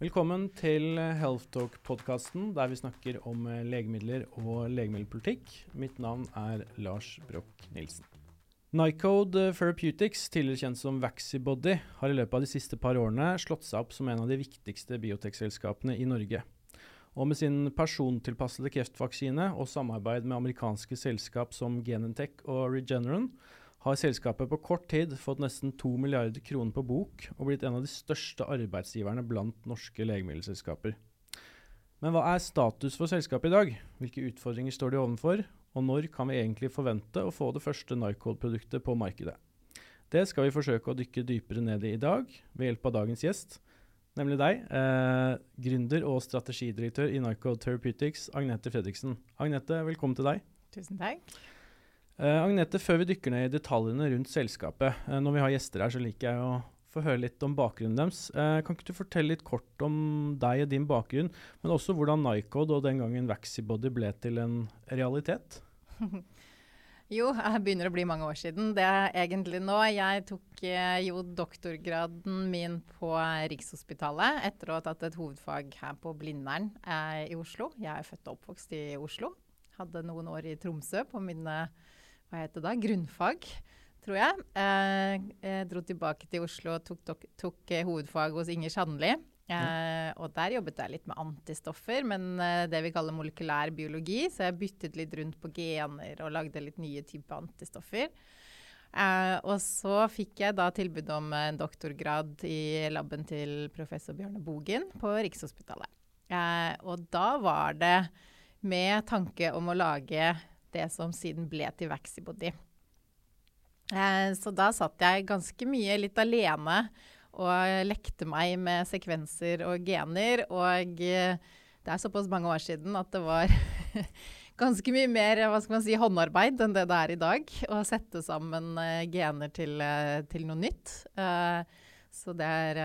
Velkommen til Healthtalk-podkasten, der vi snakker om eh, legemidler og legemiddelpolitikk. Mitt navn er Lars Broch Nilsen. Nycode Therapeutics, tidligere kjent som Vaxibody, har i løpet av de siste par årene slått seg opp som en av de viktigste biotekselskapene i Norge. Og med sin persontilpassede kreftvaksine og samarbeid med amerikanske selskap som Genentech og Regeneron, har selskapet på kort tid fått nesten 2 milliarder kroner på bok og blitt en av de største arbeidsgiverne blant norske legemiddelselskaper. Men hva er status for selskapet i dag? Hvilke utfordringer står de overfor? Og når kan vi egentlig forvente å få det første Nycode-produktet på markedet? Det skal vi forsøke å dykke dypere ned i i dag ved hjelp av dagens gjest, nemlig deg, eh, gründer og strategidirektør i Nycode Therapeutics, Agnete Fredriksen. Agnete, velkommen til deg. Tusen takk. Uh, Agnete, før vi dykker ned i detaljene rundt selskapet, uh, når vi har gjester her, så liker jeg å få høre litt om bakgrunnen deres. Uh, kan ikke du fortelle litt kort om deg og din bakgrunn, men også hvordan Nycode og den gangen Vaxibody ble til en realitet? jo, det begynner å bli mange år siden. Det er egentlig nå. Jeg tok jo doktorgraden min på Rikshospitalet etter å ha tatt et hovedfag her på Blindern i Oslo. Jeg er født og oppvokst i Oslo. Hadde noen år i Tromsø på mine hva heter det, da, grunnfag, tror jeg. Eh, jeg dro tilbake til Oslo og tok, tok, tok eh, hovedfag hos Inger Sandli. Eh, og der jobbet jeg litt med antistoffer, men eh, det vi kaller molekylær biologi. Så jeg byttet litt rundt på gener og lagde litt nye typer antistoffer. Eh, og så fikk jeg da tilbud om en doktorgrad i laben til professor Bjørne Bogen på Rikshospitalet. Eh, og da var det med tanke om å lage det som siden ble til Vaxibody. Eh, så da satt jeg ganske mye litt alene og lekte meg med sekvenser og gener. Og eh, det er såpass mange år siden at det var ganske mye mer hva skal man si, håndarbeid enn det det er i dag. Å sette sammen uh, gener til, uh, til, noe nytt. Så det er,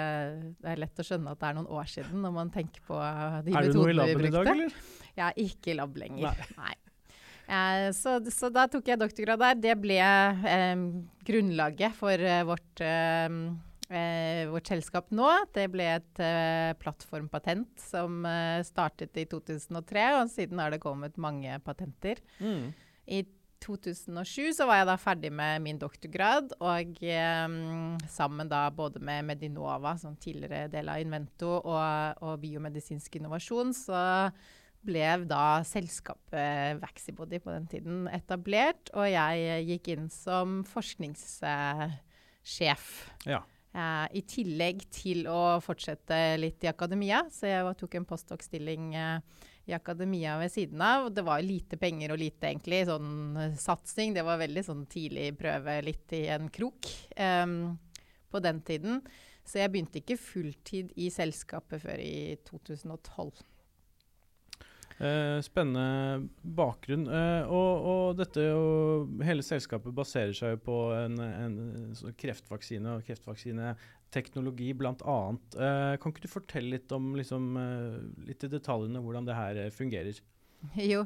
det er, lett å skjønne at det er noen år siden når man tenker på de metodene vi brukte. Er du noe i laben i dag, eller? Jeg er ikke i lab lenger. Nei. Nei. Eh, så, så, da tok jeg doktorgrad der. Det ble eh, grunnlaget for eh, vårt, eh, eh, vårt, selskap nå. Det ble et eh, plattformpatent som startet i 2003, og siden har det kommet mange patenter. Mm. I 2007 så var jeg da ferdig med min doktorgrad, og sammen da både med Medinova, som tidligere del av Invento, og, og biomedisinsk innovasjon, så ble da selskapet Vaxibody på den tiden etablert, og jeg gikk inn som forskningssjef. Ja. Uh, I tillegg til å fortsette litt i akademia, så jeg tok en postdoc-stilling uh, i akademia ved siden av. Og Det var lite penger og lite egentlig sånn satsing. Det var veldig sånn tidlig prøve litt i en krok um, på den tiden. Så jeg begynte ikke fulltid i selskapet før i 2012. Eh, spennende bakgrunn. Eh, og, og, dette og hele selskapet baserer seg på en, en, en kreftvaksine og kreftvaksineteknologi bl.a. Eh, kan ikke du fortelle litt om liksom, eh, litt i detaljene hvordan det her eh, fungerer? Jo,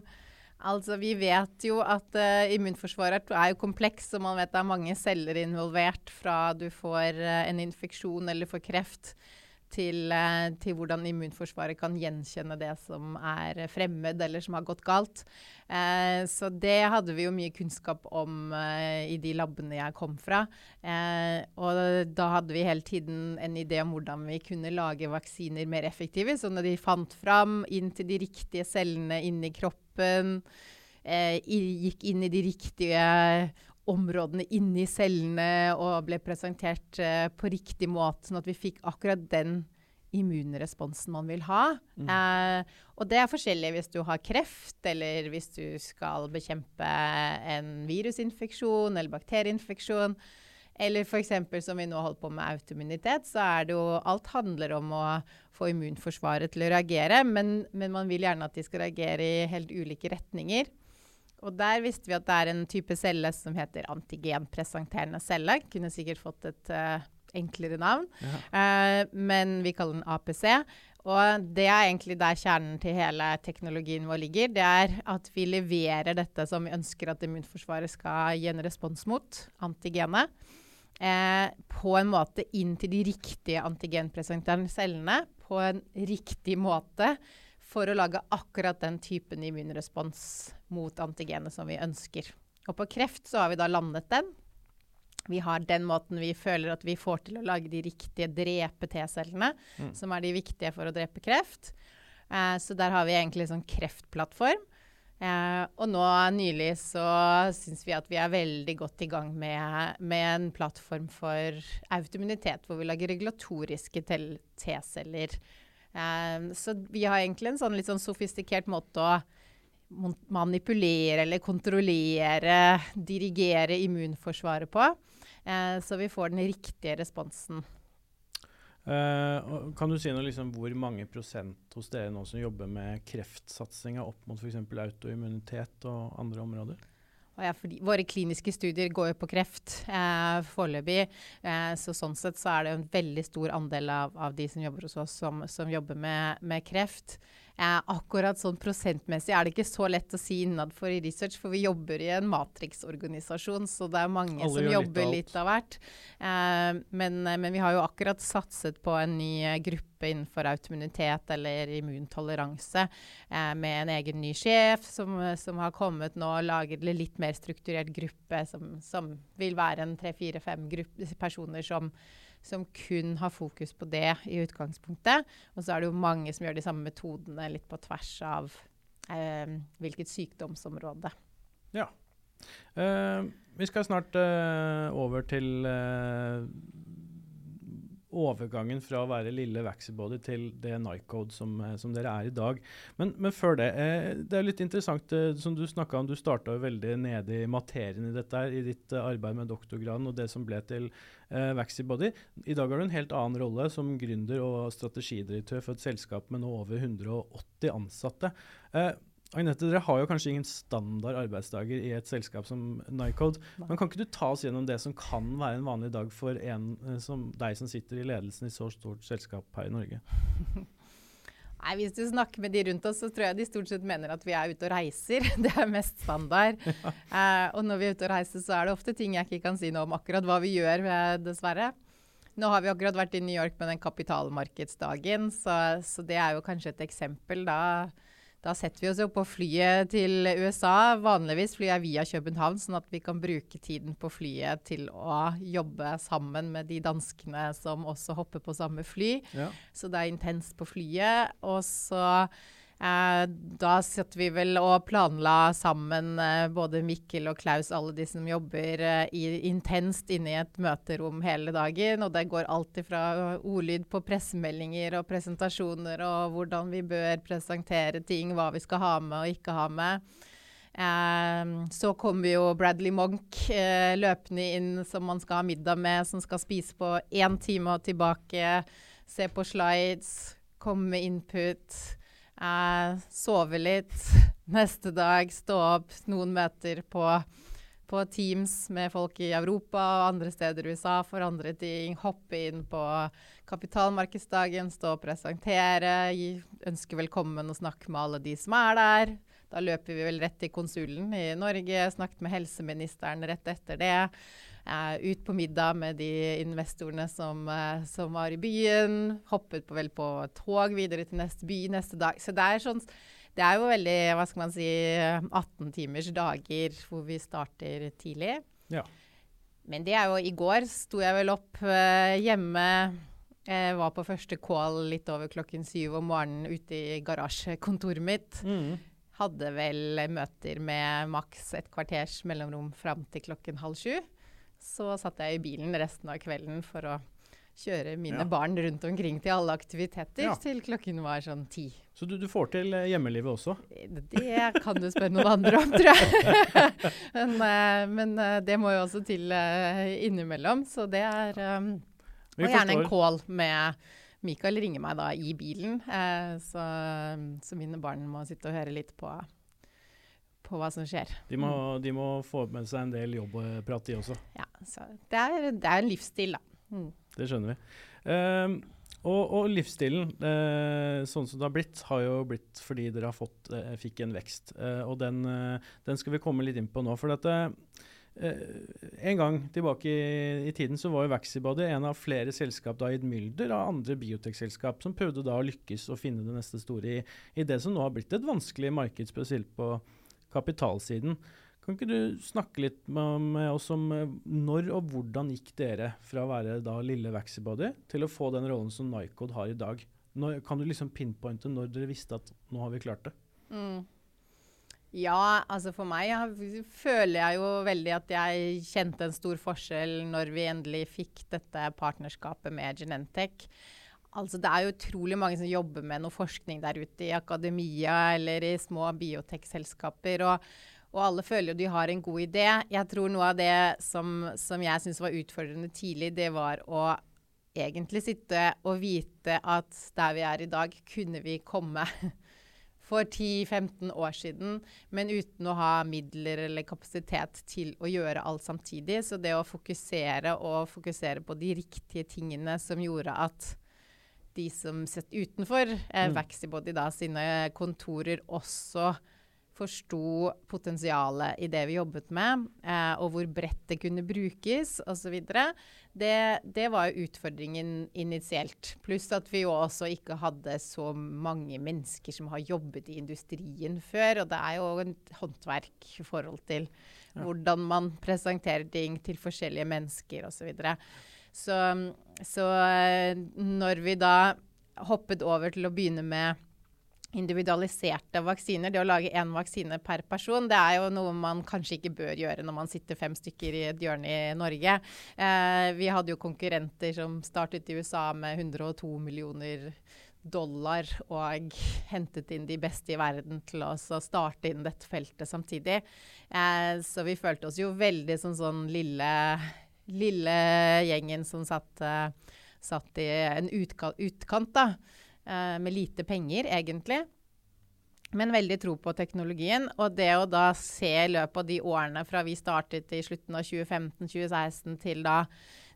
altså vi vet jo at uh, immunforsvaret er jo kompleks, og man vet det er mange celler involvert fra du får uh, en infeksjon eller får kreft til, eh, til, hvordan immunforsvaret kan gjenkjenne det som er fremmed eller som har gått galt. Eh, så det hadde vi jo mye kunnskap om eh, i de labene jeg kom fra. Eh, og da hadde vi hele tiden en idé om hvordan vi kunne lage vaksiner mer effektive. Så når de fant fram inn til de riktige cellene inni kroppen, eh, gikk inn i de riktige områdene inni cellene og ble presentert uh, på riktig måte, sånn at vi fikk akkurat den immunresponsen man vil ha. Mm. Uh, og det er forskjellig hvis du har kreft, eller hvis du skal bekjempe en virusinfeksjon eller bakterieinfeksjon. Eller f.eks. som vi nå holder på med autoimmunitet, så er det jo Alt handler om å få immunforsvaret til å reagere, men, men man vil gjerne at de skal reagere i helt ulike retninger. Og der visste vi at det er en type celle som heter antigenpresenterende celle. Kunne sikkert fått et uh, enklere navn, uh, men vi kaller den APC. Og det er egentlig der kjernen til hele teknologien vår ligger. Det er at vi leverer dette som vi ønsker at immunforsvaret skal gi en respons mot, antigenet. Eh, på en måte inn til de riktige antigenpresenterende cellene på en riktig måte for å lage akkurat den typen immunrespons mot antigenet som vi ønsker. Og på kreft så har vi da landet den. Vi har den måten vi føler at vi får til å lage de riktige drepe T-cellene, mm. som er de viktige for å drepe kreft. Eh, så der har vi egentlig en sånn kreftplattform. Eh, og nå nylig så syns vi at vi er veldig godt i gang med, med en plattform for autoimmunitet, hvor vi lager regulatoriske T-celler. Eh, så vi har egentlig en sånn litt sånn sofistikert måte å manipulere eller kontrollere, dirigere immunforsvaret på. Eh, så vi får den riktige responsen. Uh, kan du si noe liksom hvor mange prosent hos dere nå som jobber med kreftsatsinga opp mot f.eks. autoimmunitet og andre områder? Ja, våre kliniske studier går jo på kreft eh, foreløpig. Eh, så sånn sett så er det en veldig stor andel av, av de som jobber hos oss, som, som jobber med, med kreft. Eh, akkurat sånn prosentmessig er det ikke så lett å si innenfor i research, for vi jobber i en matriksorganisasjon, så det er mange Alle som jobber litt av hvert. Eh, men, eh, men, vi har jo akkurat satset på en ny eh, gruppe innenfor autoimmunitet eller immuntoleranse, eh, med en egen ny sjef som, som, har kommet nå og laget en litt mer strukturert gruppe, som, som vil være en tre-fire-fem personer som som kun har fokus på det i utgangspunktet. Og så er det jo mange som gjør de samme metodene litt på tvers av eh, hvilket sykdomsområde. Ja. Uh, vi skal snart uh, over til uh, overgangen fra å være lille Vaxibody til det Nycode som, eh, som, dere er i dag. Men, men før det, eh, det er litt interessant eh, som du snakka om, du starta veldig nede i materien i dette her, i ditt eh, arbeid med doktorgraden og det som ble til eh, Vaxibody. I dag har du en helt annen rolle som gründer og strategidirektør for et selskap med nå over 180 ansatte. Eh, Agnete, dere har jo kanskje ingen standard arbeidsdager i et selskap som Nycode. Men kan ikke du ta oss gjennom det som kan være en vanlig dag for en eh, som deg som sitter i ledelsen i så stort selskap her i Norge? Nei, Hvis du snakker med de rundt oss, så tror jeg de stort sett mener at vi er ute og reiser. Det er mest standard. Ja. Uh, og når vi er ute og reiser, så er det ofte ting jeg ikke kan si noe om akkurat hva vi gjør, eh, dessverre. Nå har vi akkurat vært i New York med den kapitalmarkedsdagen, så, så det er jo kanskje et eksempel da da setter vi oss jo på flyet til USA. Vanligvis flyr jeg via København, sånn at vi kan bruke tiden på flyet til å jobbe sammen med de danskene som også hopper på samme fly. Ja. Så det er intenst på flyet. Og så Eh, da satt vi vel og planla sammen, eh, både Mikkel og Klaus, alle de som jobber eh, i, intenst inne i et møterom hele dagen. Og det går alltid fra ordlyd på pressemeldinger og presentasjoner og hvordan vi bør presentere ting, hva vi skal ha med og ikke ha med. Så kommer jo Bradley Monk løpende inn som man skal ha middag med, som skal spise på én time og tilbake, se på slides, komme med input. Eh, sove litt. Neste dag stå opp. Noen møter på, på, Teams med folk i Europa og andre steder i USA for andre ting. Hoppe inn på kapitalmarkedsdagen, stå og presentere. Gi, ønske velkommen og snakke med alle de som er der. Da løper vi vel rett til konsulen i Norge. Snakket med helseministeren rett etter det ut på middag med de investorene som, uh, som, var i byen. Hoppet på, vel på tog videre til neste by neste dag. Så det er, sånn, det er jo veldig hva skal man si, 18 timers dager hvor vi starter tidlig. Ja. Men det er jo I går sto jeg vel opp uh, hjemme. Jeg var på første call litt over klokken syv om morgenen ute i garasjekontoret mitt. Mm. Hadde vel møter med maks et kvarters mellomrom fram til klokken halv sju så satt jeg i bilen resten av kvelden for å kjøre mine ja. barn rundt omkring til alle aktiviteter ja. til klokken var sånn ti. Så du, du får til uh, hjemmelivet også? Det kan du spørre noen andre om, tror jeg. men, uh, men det må jo også til innimellom, så det er um, Og gjerne en call med Mikael ringer meg da i bilen, så, så mine barn må sitte og høre litt på på hva som skjer. De må, mm. de må få med seg en del jobbprat, de også. Ja, det er, det, er, en livsstil, da. Mm. Det skjønner vi. Um, og, og, livsstilen, eh, sånn som det har blitt, har jo blitt fordi dere har fått, eh, fikk en vekst. Eh, og den, den, skal vi komme litt inn på nå. For dette, en gang tilbake i, i, tiden så var jo Vaxibody en av flere selskap da i et mylder av andre biotekselskap som prøvde da å lykkes og finne det neste store i, i, det som nå har blitt et vanskelig marked, spesielt på kapitalsiden. Kan ikke du snakke litt med, med oss om eh, når og hvordan gikk dere fra å være da lille Vaxibody til å få den rollen som Nycod har i dag? Når, kan du liksom pinpointe når dere visste at nå har vi klart det? Mm. Ja, altså for meg jeg, føler jeg jo veldig at jeg kjente en stor forskjell når vi endelig fikk dette partnerskapet med Genentech. Altså det er jo utrolig mange som jobber med noe forskning der ute i akademia eller i små biotekselskaper. Og, og, alle føler jo de har en god idé. Jeg tror noe av det som, som jeg syns var utfordrende tidlig, det var å egentlig sitte og vite at der vi er i dag, kunne vi komme for 10-15 år siden, men uten å ha midler eller kapasitet til å gjøre alt samtidig. Så det å fokusere og fokusere på de riktige tingene som gjorde at de som sitter utenfor eh, mm. Vaxibody da, sine kontorer, også forsto potensialet i det vi jobbet med, eh, og hvor bredt det kunne brukes osv. Det, det var jo utfordringen initielt. Pluss at vi jo også ikke hadde så mange mennesker som har jobbet i industrien før. Og det er jo et håndverk i forhold til hvordan man presenterer ting til forskjellige mennesker osv. Så, videre. Så Så eh, når vi da hoppet over til å begynne med individualiserte vaksiner. Det å lage én vaksine per person, det er jo noe man kanskje ikke bør gjøre når man sitter fem stykker i et hjørne i Norge. Eh, vi hadde jo konkurrenter som startet i USA med 102 millioner dollar og hentet inn de beste i verden til å starte inn dette feltet samtidig. Eh, så vi følte oss jo veldig som sånn lille, lille gjengen som satt, uh, satt i en utkant, da. Eh, med lite penger, egentlig. Men veldig tro på teknologien. Og det å da se i løpet av de årene fra vi startet i slutten av 2015-2016 til da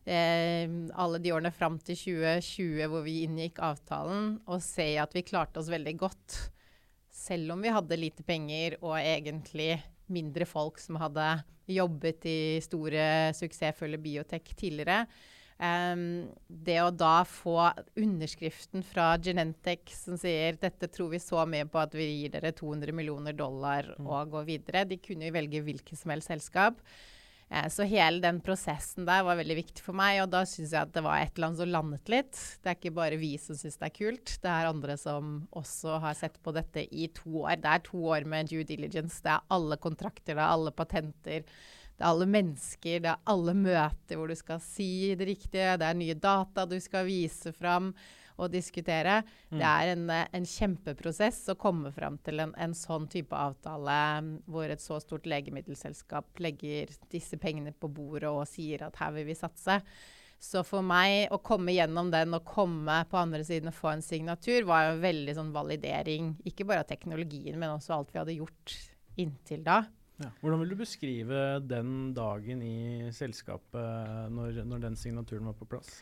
eh, alle de årene fram til 2020 hvor vi inngikk avtalen, og se at vi klarte oss veldig godt. Selv om vi hadde lite penger og egentlig mindre folk som hadde jobbet i store, suksessfulle biotek tidligere, Um, det å da få underskriften fra Genentech som sier dette tror vi så mye på at vi gir dere 200 millioner dollar mm. og går videre. De kunne jo velge hvilket som helst selskap. Uh, så hele den prosessen der var veldig viktig for meg, og da syns jeg at det var et eller annet som landet litt. Det er ikke bare vi som syns det er kult, det er andre som også har sett på dette i to år. Det er to år med due diligence, det er alle kontrakter, det er alle patenter. Det er alle mennesker, det er alle møter hvor du skal si det riktige, det er nye data du skal vise fram og diskutere. Mm. Det er en, en, kjempeprosess å komme fram til en, en, sånn type avtale hvor et så stort legemiddelselskap legger disse pengene på bordet og sier at her vil vi satse. Så for meg å komme gjennom den og komme på andre siden og få en signatur, var jo en veldig sånn validering. Ikke bare av teknologien, men også alt vi hadde gjort inntil da. Ja. Hvordan vil du beskrive den dagen i selskapet når, når den signaturen var på plass?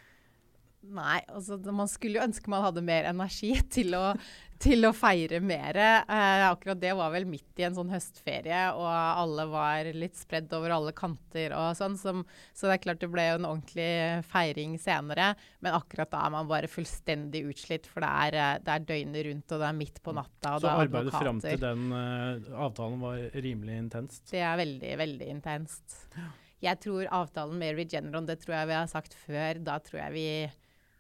Nei, altså man skulle jo ønske man hadde mer energi til å, til å feire mer. Eh, akkurat det var vel midt i en sånn høstferie, og alle var litt spredd over alle kanter og sånn. Som, så det er klart det ble jo en ordentlig feiring senere. Men akkurat da er man bare fullstendig utslitt, for det er, eh, det er døgnet rundt, og det er midt på natta. så arbeidet fram til den uh, avtalen var rimelig intenst? Det er veldig, veldig intenst. Jeg tror avtalen med Regeneron, det tror jeg vi har sagt før, da tror jeg vi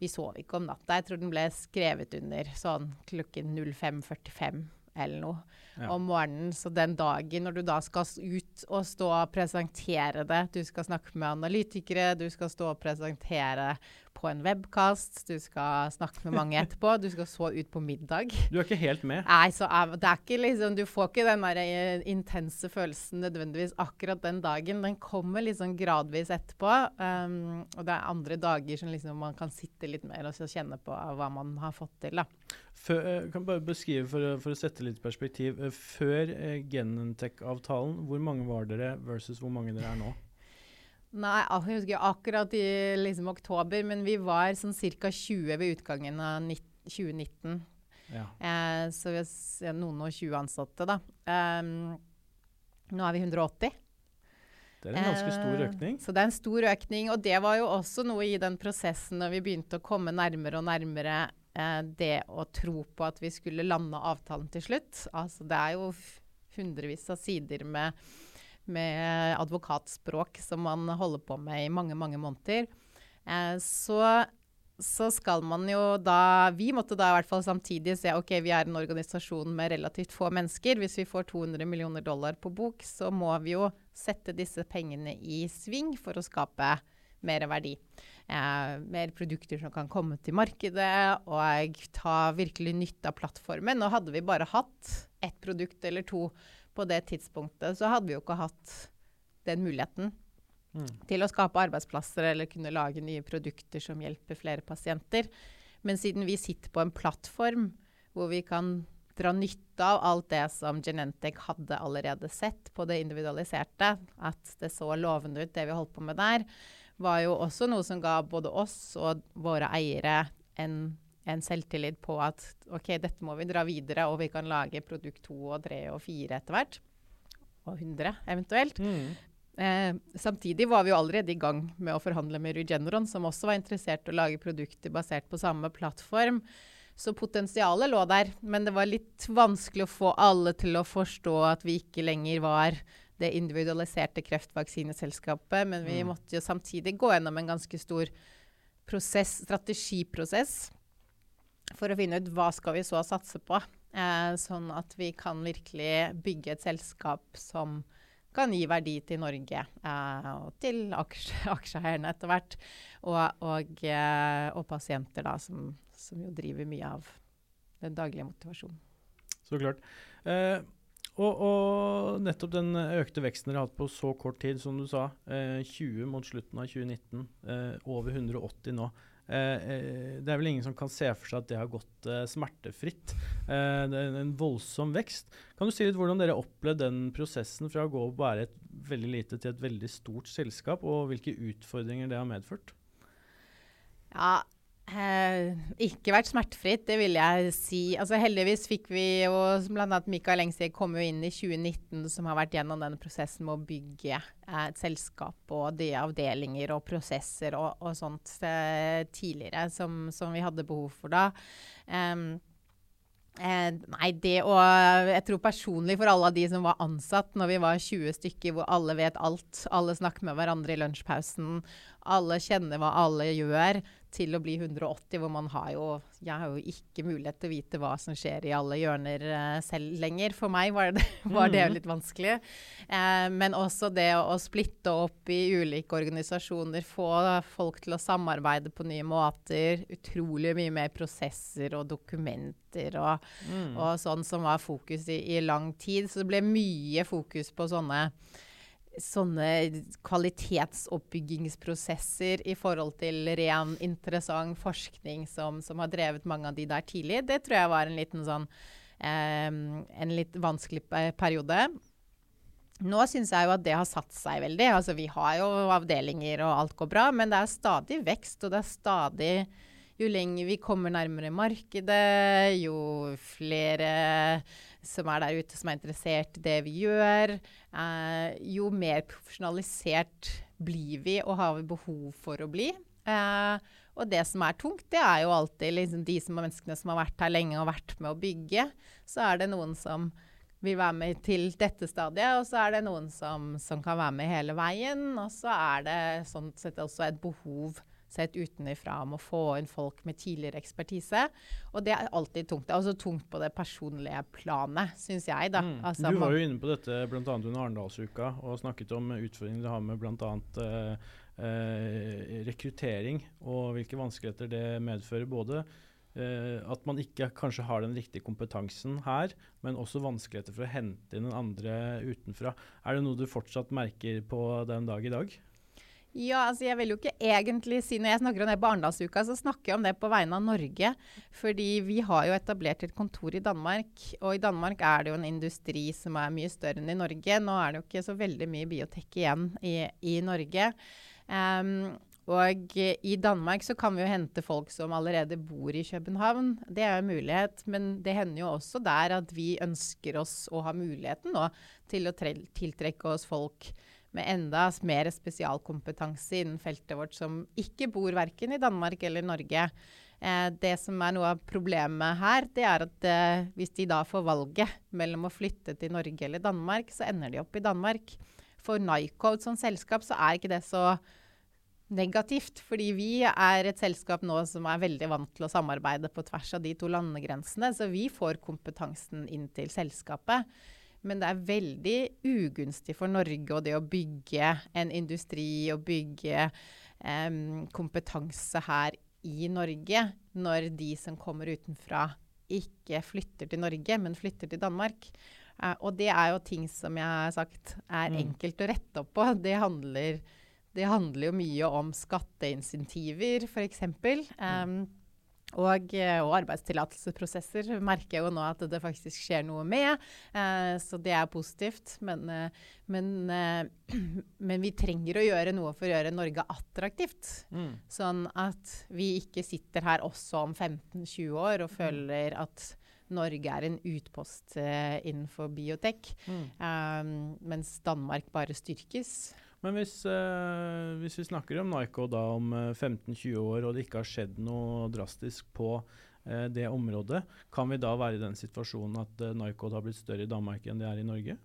vi sov ikke om natta. Jeg tror den ble skrevet under sånn klokken 05.45 eller noe ja. om morgenen. Så den dagen når du da skal ut og stå og presentere det, du skal snakke med analytikere, du skal stå og presentere på en webkast, du skal snakke med mange etterpå, du skal så ut på middag. Du er ikke helt med? Nei, så det er ikke liksom Du får ikke den der eh, intense følelsen nødvendigvis akkurat den dagen. Den kommer liksom gradvis etterpå. Um, og det er andre dager som liksom man kan sitte litt mer og kjenne på hva man har fått til. da. Før, jeg eh, kan bare beskrive for, for, å sette litt perspektiv. Eh, før Genentech-avtalen, hvor mange var dere versus hvor mange dere er nå? Nei, jeg husker akkurat i liksom, oktober, men vi var sånn ca. 20 ved utgangen av 2019. Ja. Eh, så vi har noen og 20 ansatte, da. Um, nå er vi 180. Det er en ganske stor Eh, økning. Så det er en stor økning. Og det var jo også noe i den prosessen når vi begynte å komme nærmere og nærmere eh, det å tro på at vi skulle lande avtalen til slutt. Altså det er jo hundrevis av sider med, med advokatspråk som man holder på med i mange, mange måneder. Eh, så så skal man jo da Vi måtte da i hvert fall samtidig se ok, vi er en organisasjon med relativt få mennesker. Hvis vi får 200 millioner dollar på bok, så må vi jo sette disse pengene i sving for å skape mer verdi. Eh, mer produkter som kan komme til markedet, og ta virkelig nytte av plattformen. Nå hadde vi bare hatt ett produkt eller to på det tidspunktet, så hadde vi jo ikke hatt den muligheten Mm. til å skape arbeidsplasser eller kunne lage nye produkter som hjelper flere pasienter. Men siden vi sitter på en plattform hvor vi kan dra nytte av alt det som Genentech hadde allerede sett på det individualiserte, at det så lovende ut, det vi holdt på med der, var jo også noe som ga både oss og våre eiere en, en selvtillit på at OK, dette må vi dra videre, og vi kan lage produkt to og tre og fire etter hvert. Og 100 eventuelt. Mm. Eh, samtidig var vi jo allerede i gang med å forhandle med Regeneron, som også var interessert i å lage produkter basert på samme plattform. Så potensialet lå der, men det var litt vanskelig å få alle til å forstå at vi ikke lenger var det individualiserte kreftvaksineselskapet. Men vi Mm. måtte jo samtidig gå gjennom en ganske stor prosess, strategiprosess for å finne ut hva skal vi så satse på. Eh, sånn at vi kan virkelig bygge et selskap som kan gi verdi til Norge eh, og til aksje, aksjeeierne etter hvert. Og, og, eh, og pasienter, da, som, som jo driver mye av den daglige motivasjonen. Så klart. Eh, og, og nettopp den økte veksten dere har hatt på så kort tid, som du sa, eh, 20 mot slutten av 2019, eh, over 180 nå. Eh, eh, det er vel ingen som kan se for seg at det har gått eh, smertefritt. Eh, det er en voldsom vekst. Kan du si litt hvordan dere opplevde den prosessen fra å gå og være et veldig lite til et veldig stort selskap, og hvilke utfordringer det har medført? Ja, eh, ikke vært smertefritt, det vil jeg si. Altså Heldigvis fikk vi jo bl.a. Mikael Engsig kom inn i 2019, som har vært gjennom denne prosessen med å bygge eh, et selskap og de avdelinger og prosesser og, og sånt eh, tidligere, som, som vi hadde behov for da. Um, Eh, nei, det å Jeg tror personlig for alle av de som var ansatt når vi var 20 stykker hvor alle vet alt, alle snakker med hverandre i lunsjpausen, alle kjenner hva alle gjør, til å bli 180, hvor man har jo Jeg har jo ikke mulighet til å vite hva som skjer i alle hjørner uh, selv lenger. For meg var det, var det Mhm. litt vanskelig. Uh, men også det å, å splitte opp i ulike organisasjoner, få folk til å samarbeide på nye måter. Utrolig mye mer prosesser og dokumenter og, Mm. og sånn som var fokus i, i lang tid. Så det ble mye fokus på sånne, sånne kvalitetsoppbyggingsprosesser i forhold til ren, interessant forskning som, som har drevet mange av de der tidlig. Det tror jeg var en liten sånn eh, en litt vanskelig periode. Nå syns jeg jo at det har satt seg veldig. Altså, vi har jo avdelinger og alt går bra, men det er stadig vekst, og det er stadig Jo lenger vi kommer nærmere markedet, jo flere som er der ute som er interessert i det vi gjør, eh, jo mer profesjonalisert blir vi og har vi behov for å bli. Eh, og det som er tungt, det er jo alltid liksom de som er menneskene som har vært her lenge og vært med å bygge. Så er det noen som vil være med til dette stadiet, og så er det noen som, som kan være med hele veien. Og så er det sånn sett også et behov sett utenfra om å få inn folk med tidligere ekspertise. Og det er alltid tungt. Det er også tungt på det personlige planet, syns jeg. da. Mm. Altså, du var jo inne på dette bl.a. under Arendalsuka og snakket om utfordringene du har med bl.a. Eh, eh, rekruttering og hvilke vanskeligheter det medfører. Både Uh, at man ikke kanskje har den riktige kompetansen her, men også vanskeligheter for å hente inn den andre utenfra. Er det noe du fortsatt merker på den dag i dag? Ja, altså jeg vil jo ikke egentlig si Når jeg snakker om det Barendalsuka, så snakker jeg om det på vegne av Norge. Fordi vi har jo etablert et kontor i Danmark. Og i Danmark er det jo en industri som er mye større enn i Norge. Nå er det jo ikke så veldig mye biotek igjen i, i Norge. Um, og i Danmark så kan vi jo hente folk som allerede bor i København. Det er jo en mulighet. Men det hender jo også der at vi ønsker oss å ha muligheten nå til å tre- tiltrekke oss folk med enda mer spesialkompetanse innen feltet vårt som ikke bor verken i Danmark eller Norge. Eh, det som er noe av problemet her, det er at eh, hvis de da får valget mellom å flytte til Norge eller Danmark, så ender de opp i Danmark. For Nycode som selskap så er ikke det så negativt. Fordi vi er et selskap nå som er veldig vant til å samarbeide på tvers av de to landegrensene. Så vi får kompetansen inn til selskapet. Men det er veldig ugunstig for Norge og det å bygge en industri og bygge um, kompetanse her i Norge, når de som kommer utenfra, ikke flytter til Norge, men flytter til Danmark. Uh, og det er jo ting som jeg har sagt er mm. enkelt å rette opp på. Det handler, det handler jo mye om skatteinsentiver, f.eks. Um, og, eh, og arbeidstillatelsesprosesser merker jeg jo nå at det faktisk skjer noe med. Eh, så det er positivt. Men, eh, men, eh, men, vi trenger å gjøre noe for å gjøre Norge attraktivt. Mm. Sånn at vi ikke sitter her også om 15-20 år og mm. føler at Norge er en utpost eh, innenfor biotek, mm. um, mens Danmark bare styrkes. Men hvis, eh, hvis, vi snakker om Nyco da om 15-20 eh, år, og det ikke har skjedd noe drastisk på eh, det området, kan vi da være i den situasjonen at eh, Nyco har blitt større i Danmark enn det er i Norge?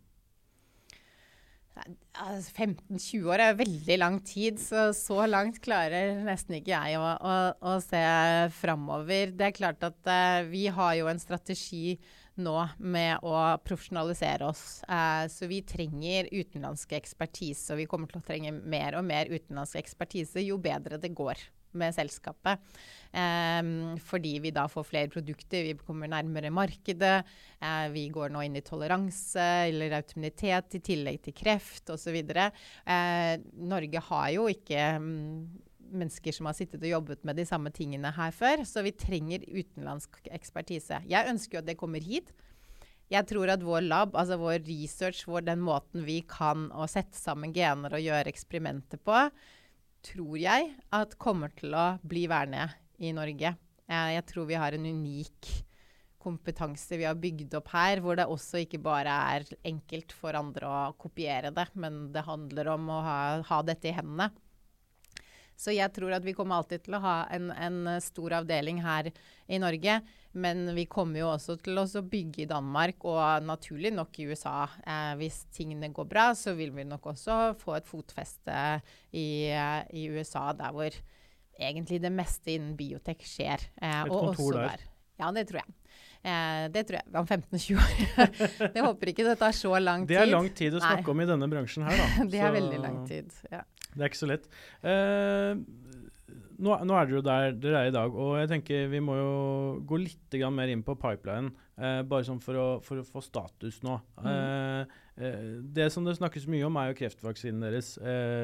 15-20 år er veldig lang tid, så så langt klarer nesten ikke jeg å, å, å se framover. Det er klart at uh, vi har jo en strategi nå med å profesjonalisere oss. Uh, så vi trenger utenlandske ekspertise, og vi kommer til å trenge mer og mer utenlandsk ekspertise jo bedre det går med selskapet. Um, fordi vi da får flere produkter, vi kommer nærmere markedet. Uh, vi går nå inn i toleranse eller automunitet i tillegg til kreft osv. Uh, eh, Norge har jo ikke um, mennesker som har sittet og jobbet med de samme tingene her før, så vi trenger utenlandsk ekspertise. Jeg ønsker jo at det kommer hit. Jeg tror at vår lab, altså vår research, vår, den måten vi kan å sette sammen gener og gjøre eksperimenter på, tror jeg at kommer til å bli værende i Norge. Jeg, tror vi har en unik kompetanse vi har bygd opp her, hvor det også ikke bare er enkelt for andre å kopiere det, men det handler om å ha, ha dette i hendene. Så jeg tror at vi kommer alltid til å ha en, en, stor avdeling her i Norge. Men vi kommer jo også til å bygge i Danmark og naturlig nok i USA. Eh, hvis tingene går bra, så vil vi nok også få et fotfeste i, i USA, der hvor egentlig det meste innen biotek skjer. Eh, et kontor der. der. Ja, det tror jeg. Eh, det tror jeg om 15-20 år. det håper ikke det tar så lang tid. Det er lang tid å snakke Nei. om i denne bransjen her, da. det er så, veldig lang tid, ja. Det er ikke så lett. Uh, nå, nå, er dere jo der dere er i dag, og jeg tenker vi må jo gå litt mer inn på pipeline. Uh, bare sånn for å, for å, få status nå. Mm. Uh, det som det snakkes mye om, er jo kreftvaksinen deres,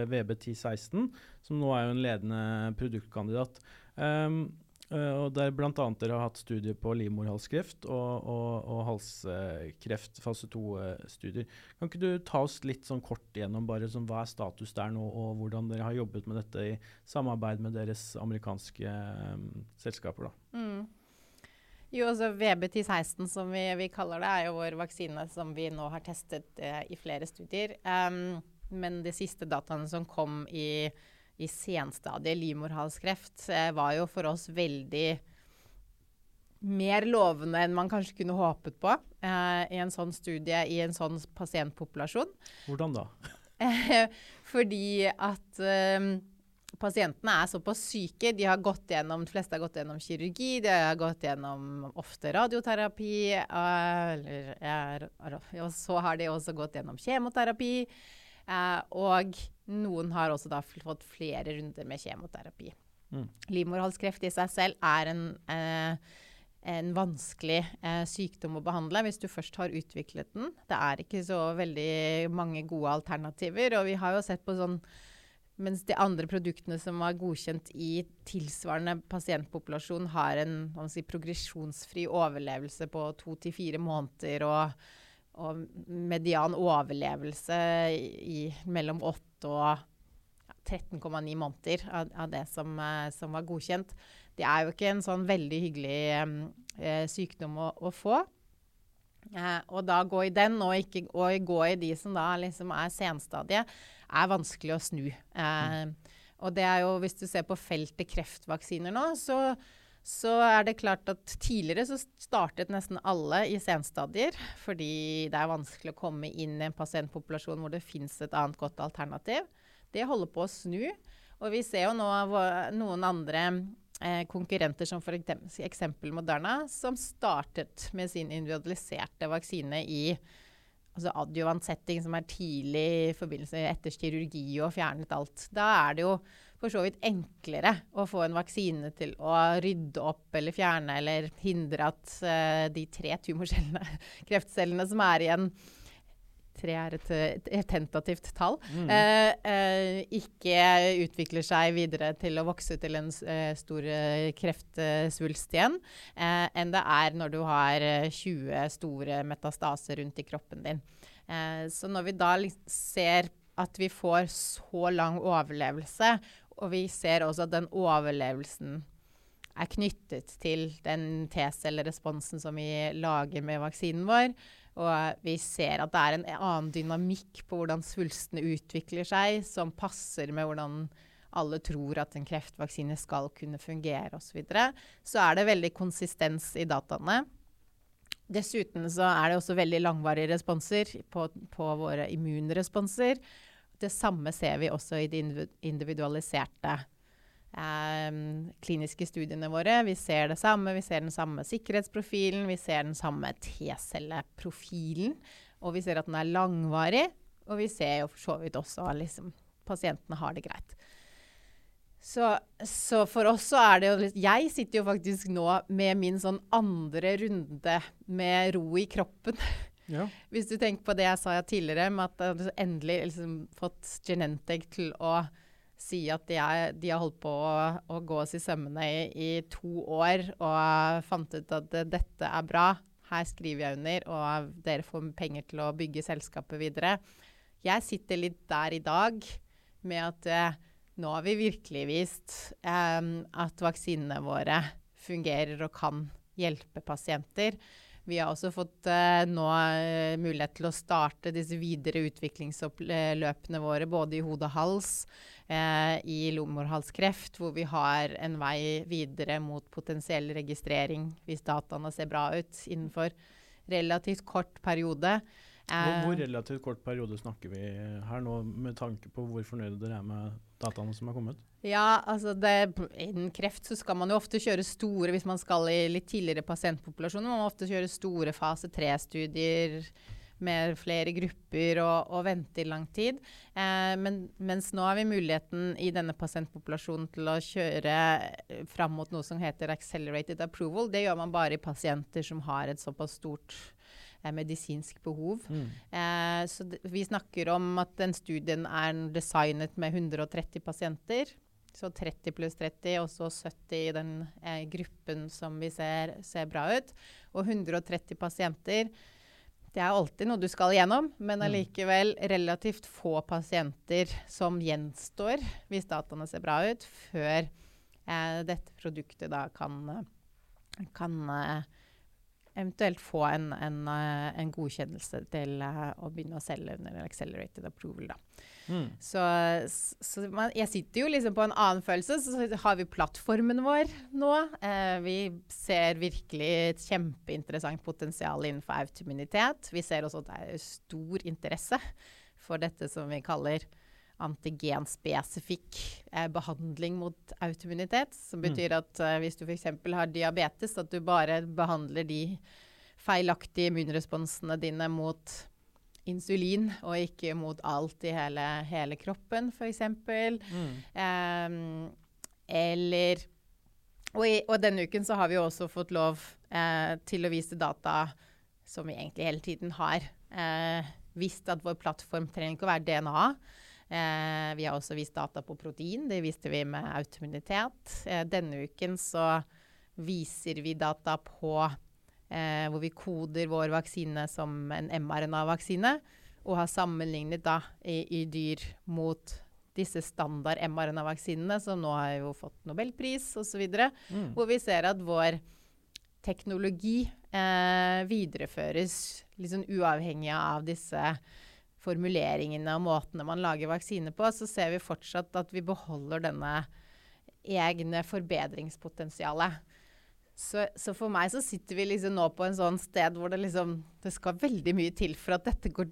VB1016, som nå er jo en ledende produktkandidat. Um, Uh, og der bl.a. dere har hatt studier på livmorhalskreft og, og, og halskreft, fase 2-studier. Kan ikke du ta oss litt sånn kort gjennom bare sånn, hva er status der nå, og hvordan dere har jobbet med dette i samarbeid med deres amerikanske um, selskaper? da? Mm. Jo, altså VB1016, som vi, vi, kaller det, er jo vår vaksine som vi nå har testet uh, i flere studier. Um, men de siste dataene som kom i i senstadiet livmorhalskreft var jo for oss veldig mer lovende enn man kanskje kunne håpet på eh, i en sånn studie i en sånn pasientpopulasjon. Hvordan da? Fordi at eh, pasientene er såpass syke. De, har gått gjennom, de fleste har gått gjennom kirurgi, de har gått gjennom ofte radioterapi. Eh, eller, og så har de også gått gjennom kjemoterapi. Eh, og noen har også da fått flere runder med kjemoterapi. Mm. Livmorhalskreft i seg selv er en, eh, en vanskelig eh, sykdom å behandle hvis du først har utviklet den. Det er ikke så veldig mange gode alternativer. Og vi har jo sett på sånn mens de andre produktene som var godkjent i tilsvarende pasientpopulasjon, har en si, progresjonsfri overlevelse på to til fire måneder. og og median overlevelse i, mellom 8 og 13,9 måneder av, av det som, uh, som, var godkjent. Det er jo ikke en sånn veldig hyggelig um, uh, sykdom å, å få. Eh, og da gå i den, og ikke og gå i de som da liksom er senstadie, er vanskelig å snu. Eh, og det er jo, hvis du ser på feltet kreftvaksiner nå, så, så er det klart at tidligere så startet nesten alle i senstadier, fordi det er vanskelig å komme inn i en pasientpopulasjon hvor det fins et annet godt alternativ. Det holder på å snu. Og vi ser jo nå noen andre eh, konkurrenter, som f.eks. Moderna, som startet med sin individualiserte vaksine i altså adjuvant setting, som er tidlig i forbindelse etter kirurgi og fjernet alt. Da er det jo for så vidt enklere å få en vaksine til å rydde opp eller fjerne eller hindre at uh, de tre tumorcellene, kreftcellene som er igjen Tre er et, et tentativt tall. Mm. Uh, uh, ikke utvikler seg videre til å vokse til en stor kreftsvulst igjen, enn det er når du har 20 store metastaser rundt i kroppen din. så når vi da ser at vi får så lang overlevelse, og vi ser også at den overlevelsen er knyttet til den T-celleresponsen som vi lager med vaksinen vår. Og vi ser at det er en annen dynamikk på hvordan svulstene utvikler seg, som passer med hvordan alle tror at en kreftvaksine skal kunne fungere osv. Så, videre. så er det veldig konsistens i dataene. Dessuten så er det også veldig langvarige responser på, på våre immunresponser. Det samme ser vi også i de individualiserte eh, kliniske studiene våre. Vi ser det samme. Vi ser den samme sikkerhetsprofilen, vi ser den samme T-celleprofilen. Og vi ser at den er langvarig, og vi ser jo for så vidt også at liksom, pasientene har det greit. Så, så, for oss så er det jo Jeg sitter jo faktisk nå med min sånn andre runde med ro i kroppen. Ja. Hvis du tenker på det jeg sa tidligere, med at jeg endelig liksom fått Genentech til å si at de, er, de har holdt på å, å gå oss i sømmene i, i, to år og fant ut at dette er bra. Her skriver jeg under, og dere får penger til å bygge selskapet videre. Jeg sitter litt der i dag med at eh, nå har vi virkelig vist eh, at vaksinene våre fungerer og kan hjelpe pasienter. Vi har også fått uh, nå uh, mulighet til å starte disse videre utviklingsløpene våre, både i hode og hals, uh, i lommorhalskreft, hvor vi har en vei videre mot potensiell registrering hvis dataene ser bra ut innenfor relativt kort periode. Hvor, hvor relativt kort periode snakker vi her nå, med tanke på hvor fornøyde dere er med dataene som er kommet? Ja, altså det, Innen kreft så skal man jo ofte kjøre store Hvis man skal i litt tidligere pasientpopulasjoner, man må ofte kjøre store fase tre-studier med flere grupper og, og vente i lang tid. Eh, men, mens nå har vi muligheten i denne pasientpopulasjonen til å kjøre fram mot noe som heter accelerated approval. Det gjør man bare i pasienter som har et såpass stort eh, medisinsk behov. Mm. Eh, så vi snakker om at den studien er designet med 130 pasienter. Så 30 pluss 30, og så 70 i den eh, gruppen som vi ser, ser, bra ut. Og 130 pasienter. Det er alltid noe du skal igjennom, men mm. allikevel relativt få pasienter som gjenstår, hvis dataene ser bra ut, før eh, dette produktet da kan, kan eh, eventuelt få en, en, eh, en godkjennelse til eh, å begynne å selge under accelerated approval. da. Mm. Så, så man, jeg sitter jo liksom på en annen følelse. Så har vi plattformen vår nå. Eh, vi ser virkelig et kjempeinteressant potensial innenfor autoimmunitet. Vi ser også at det er stor interesse for dette som vi kaller antigenspesifikk eh, behandling mot autoimmunitet. Som mm. betyr at eh, hvis du f.eks. har diabetes, at du bare behandler de feilaktige immunresponsene dine mot insulin, og ikke mot alt i hele, hele kroppen, f.eks. Mm. Um, eller og, i, og, denne uken så har vi også fått lov eh, til å vise data som vi egentlig hele tiden har eh, visst at vår plattform trenger ikke å være DNA. Eh, vi har også vist data på protein. Det viste vi med autoimmunitet. Eh, denne uken så viser vi data på eh, hvor vi koder vår vaksine som en mRNA-vaksine, og har sammenlignet da i, i dyr mot disse standard mRNA-vaksinene, som nå har jo fått nobelpris osv., mm. hvor vi ser at vår teknologi eh, videreføres liksom uavhengig av disse formuleringene og måtene man lager vaksine på, så ser vi fortsatt at vi beholder denne egne forbedringspotensialet. Så, så, for meg så sitter vi liksom nå på en sånn sted hvor det liksom Det skal veldig mye til for at dette går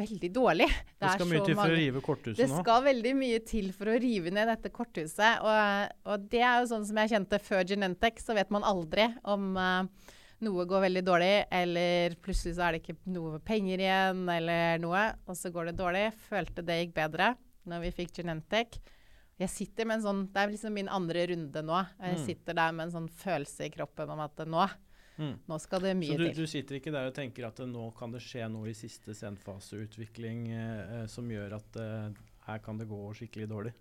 veldig dårlig. Det, det skal mye til for å rive korthuset nå? Det skal veldig mye til for å rive ned dette korthuset. Og, og det er jo sånn som jeg kjente før Genentech, så vet man aldri om uh, noe går veldig dårlig, eller plutselig så er det ikke noe penger igjen, eller noe, og så går det dårlig. Følte det gikk bedre når vi fikk Genentech. Jeg sitter med en sånn, Det er liksom min andre runde nå. Jeg mm. sitter der med en sånn følelse i kroppen om at nå Mm. Nå skal det mye. Så du, til. du, sitter ikke der og tenker at nå kan det skje noe i siste senfaseutvikling eh, som gjør at eh, her kan det gå skikkelig dårlig?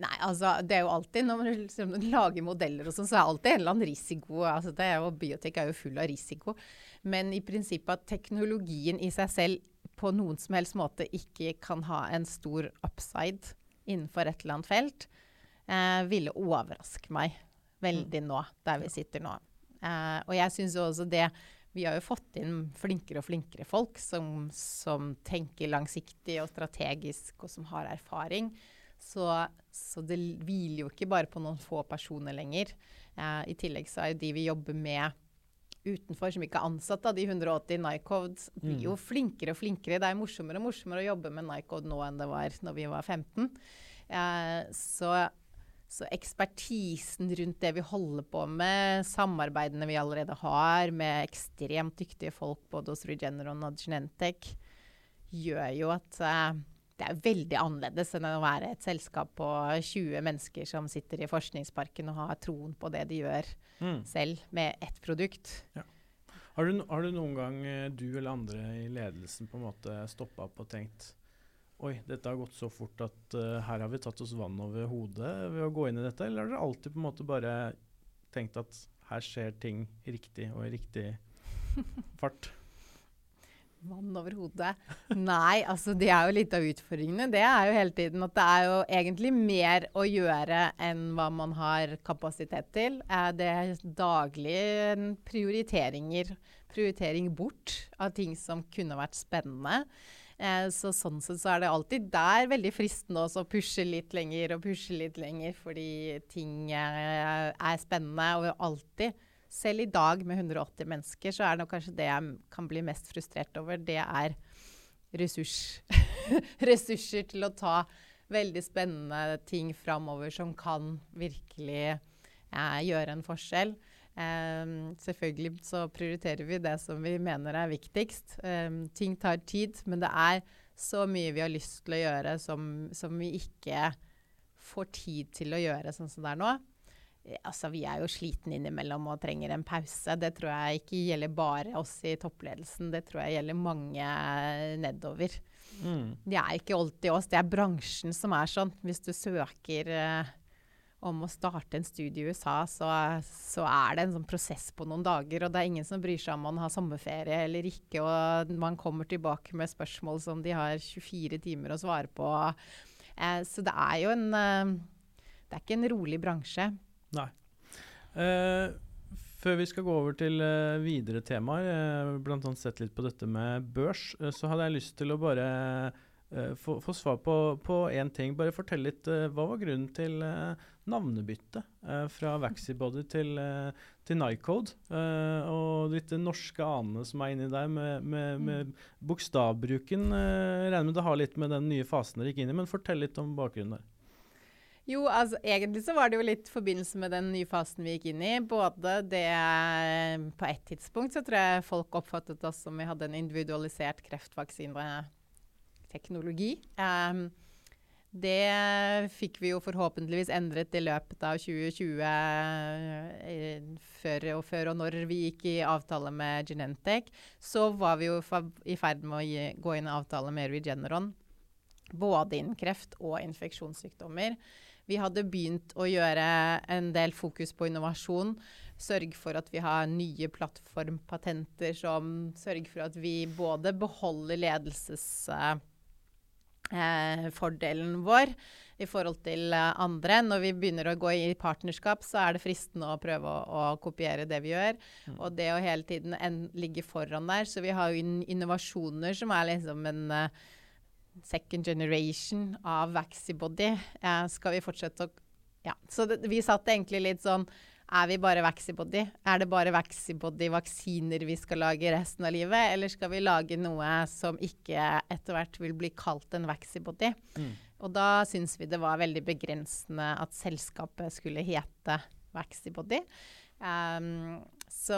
Nei, altså det er jo alltid Når man liksom lager modeller og sånn, så er det alltid en eller annen risiko. altså det er jo, Biotek er jo full av risiko. Men i prinsippet at teknologien i seg selv på noen som helst måte ikke kan ha en stor upside innenfor et eller annet felt, eh, ville overraske meg veldig mm. nå, der vi sitter nå. Eh, og jeg syns også det Vi har jo fått inn flinkere og flinkere folk som, som tenker langsiktig og strategisk, og som har erfaring. Så, så, det hviler jo ikke bare på noen få personer lenger. Eh, I tillegg så er jo de vi jobber med utenfor, som ikke er ansatt av de 180 Nycode, blir jo mm. flinkere og flinkere. Det er morsommere og morsommere å jobbe med Nycode nå enn det var når vi var 15. Eh, så, så, ekspertisen rundt det vi holder på med, samarbeidene vi allerede har med ekstremt dyktige folk både hos Regeneron og Genentech, gjør jo at eh, det er veldig annerledes enn å være et selskap på 20 mennesker som sitter i forskningsparken og har troen på det de gjør mm. selv, med ett produkt. Ja. Har, du, har, du, noen gang, eh, du eller andre i ledelsen, på en måte stoppa opp og tenkt Oi, dette har gått så fort at uh, her har vi tatt oss vann over hodet ved å gå inn i dette? Eller har dere alltid på en måte bare tenkt at her skjer ting riktig og i riktig fart? Vann over hodet. Nei, altså det er jo litt av utfordringene. Det er jo hele tiden at det er jo egentlig mer å gjøre enn hva man har kapasitet til. Det er daglige prioriteringer. Prioritering bort av ting som kunne vært spennende. Eh, så sånn sett så er det alltid der veldig fristende også å pushe litt lenger og pushe litt lenger fordi ting er, er spennende. Og alltid selv i dag med 180 mennesker, så er det kanskje det jeg kan bli mest frustrert over. Det er ressurs. ressurser til å ta veldig spennende ting framover som kan virkelig eh, gjøre en forskjell. Um, selvfølgelig så prioriterer vi det som vi mener er viktigst. Um, ting tar tid, men det er så mye vi har lyst til å gjøre som, som vi ikke får tid til å gjøre sånn som det er nå. Altså, vi er jo sliten innimellom og trenger en pause. Det tror jeg ikke gjelder bare oss i toppledelsen, det tror jeg gjelder mange nedover. Mm. Det er ikke alltid oss, det er bransjen som er sånn. Hvis du søker eh, om å starte en studie i USA, så, så, er det en sånn prosess på noen dager. Og det er ingen som bryr seg om man har sommerferie eller ikke. Og man kommer tilbake med spørsmål som de har 24 timer å svare på. Eh, så det er jo en eh, Det er ikke en rolig bransje. Nei. Uh, før vi skal gå over til uh, videre temaer, uh, bl.a. sett litt på dette med børs, uh, så hadde jeg lyst til å bare få, få, svar på én ting. Bare fortell litt. hva var grunnen til navnebyttet fra Vaxibody til, til Nycode? og ditt norske anene som er inni der, med, med, med bokstavbruken. regner med det har litt med den nye fasen dere gikk inn i, men fortell litt om bakgrunnen der. Jo, altså egentlig så var det jo litt forbindelse med den nye fasen vi gikk inn i. Både det På et tidspunkt så tror jeg folk oppfattet oss som vi hadde en individualisert kreftvaksineteknologi. Um, det fikk vi jo forhåpentligvis endret i løpet av 2020, eh, før, og før og når vi gikk i avtale med Genentech. Så var vi jo i ferd med å gi, gå inn i avtale med Regeneron. Både innen kreft og infeksjonssykdommer. Vi hadde begynt å gjøre en del fokus på innovasjon. Sørge for at vi har nye plattformpatenter som sørger for at vi både beholder ledelses... Uh, eh, vår i forhold til eh, andre. Når vi begynner å gå i partnerskap, så er det fristende å prøve å, å kopiere det vi gjør. Mm. Og det å hele tiden en, ligge foran der. Så vi har jo innovasjoner som er liksom en uh, second generation av Vaxibody. Eh, skal vi fortsette å Ja. Så det, vi satt egentlig litt sånn er vi bare Vaxibody? Er det bare Vaxibody-vaksiner vi skal lage resten av livet? Eller skal vi lage noe som ikke etter hvert vil bli kalt en Vaxibody? Mm. Og da syns vi det var veldig begrensende at selskapet skulle hete Vaxibody. Um, så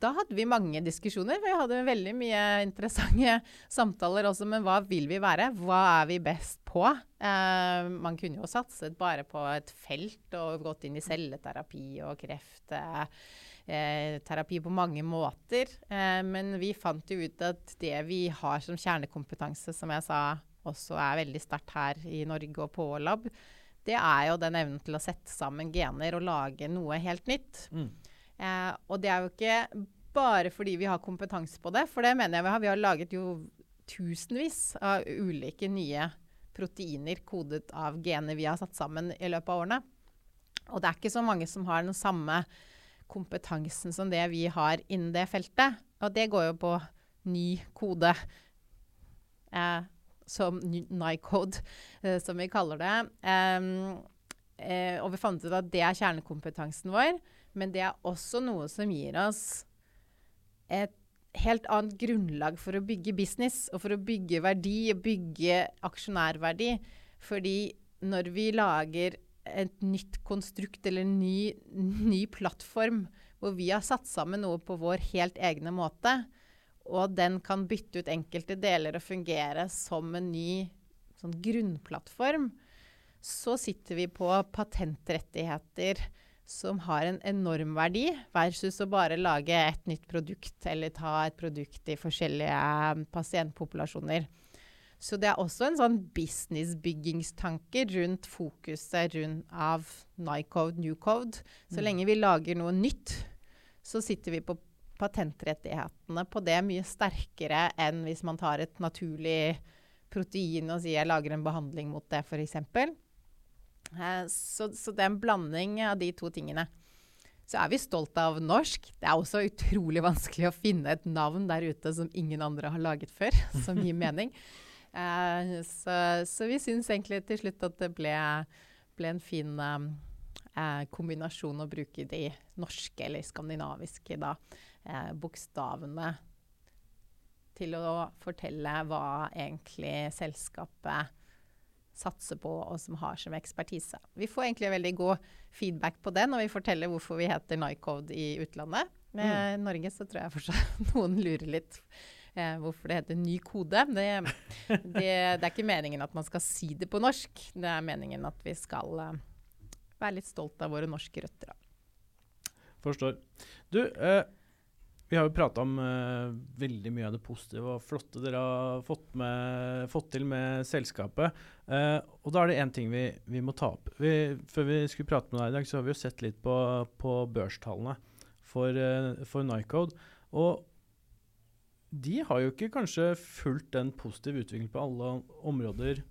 da hadde vi mange diskusjoner. Vi hadde veldig mye interessante samtaler også. Men hva vil vi være? Hva er vi best på? Eh, man kunne jo satset bare på et felt og gått inn i celleterapi og kreftterapi eh, på mange måter. Eh, men vi fant jo ut at det vi har som kjernekompetanse, som jeg sa også er veldig sterkt her i Norge og på Lab, det er jo den evnen til å sette sammen gener og lage noe helt nytt. Mm. Eh, og det er jo ikke bare fordi vi har kompetanse på det, for det mener jeg vi har. Vi har laget jo tusenvis av ulike nye proteiner kodet av gener vi har satt sammen i løpet av årene. Og det er ikke så mange som har den samme kompetansen som det vi har innen det feltet. Og det går jo på ny kode. Eh, som NICODE, eh, som vi kaller det. Um, og vi fant ut at det er kjernekompetansen vår. Men det er også noe som gir oss et helt annet grunnlag for å bygge business og for å bygge verdi og bygge aksjonærverdi. Fordi når vi lager et nytt konstrukt eller en ny, ny plattform hvor vi har satt sammen noe på vår helt egne måte, og den kan bytte ut enkelte deler og fungere som en ny sånn grunnplattform, så sitter vi på patentrettigheter som har en enorm verdi, versus å bare lage et nytt produkt eller ta et produkt i forskjellige pasientpopulasjoner. Så det er også en sånn businessbyggingstanke rundt fokuset rundt av Nycode, Newcode. Så mm. lenge vi lager noe nytt, så sitter vi på patentrettighetene på det mye sterkere enn hvis man tar et naturlig protein og sier jeg lager en behandling mot det, f.eks. Eh, så, så det er en blanding av de to tingene. Så er vi stolt av norsk. Det er også utrolig vanskelig å finne et navn der ute som ingen andre har laget før, som gir mening. Eh, så, så, vi syns egentlig til slutt at det ble, ble en fin eh, kombinasjon å bruke de norske eller skandinaviske da, bokstavene til å fortelle hva egentlig selskapet satser på, og som har som ekspertise. Vi får egentlig veldig god feedback på det når vi forteller hvorfor vi heter Nycode i utlandet. Med mm. Norge så tror jeg fortsatt noen lurer litt eh, hvorfor det heter ny kode. Det, det, det, er ikke meningen at man skal si det på norsk. Det er meningen at vi skal eh, være litt stolt av våre norske røtter. Forstår. Du, eh, vi har jo prata om uh, veldig mye av det positive og flotte dere har fått, med, fått til med selskapet. Uh, og da er det én ting vi, vi, må ta opp. Vi, før vi skulle prate med deg i dag, så har vi jo sett litt på, på børstallene for, uh, for Nycode. Og de har jo ikke kanskje fulgt den positive utviklingen på alle områder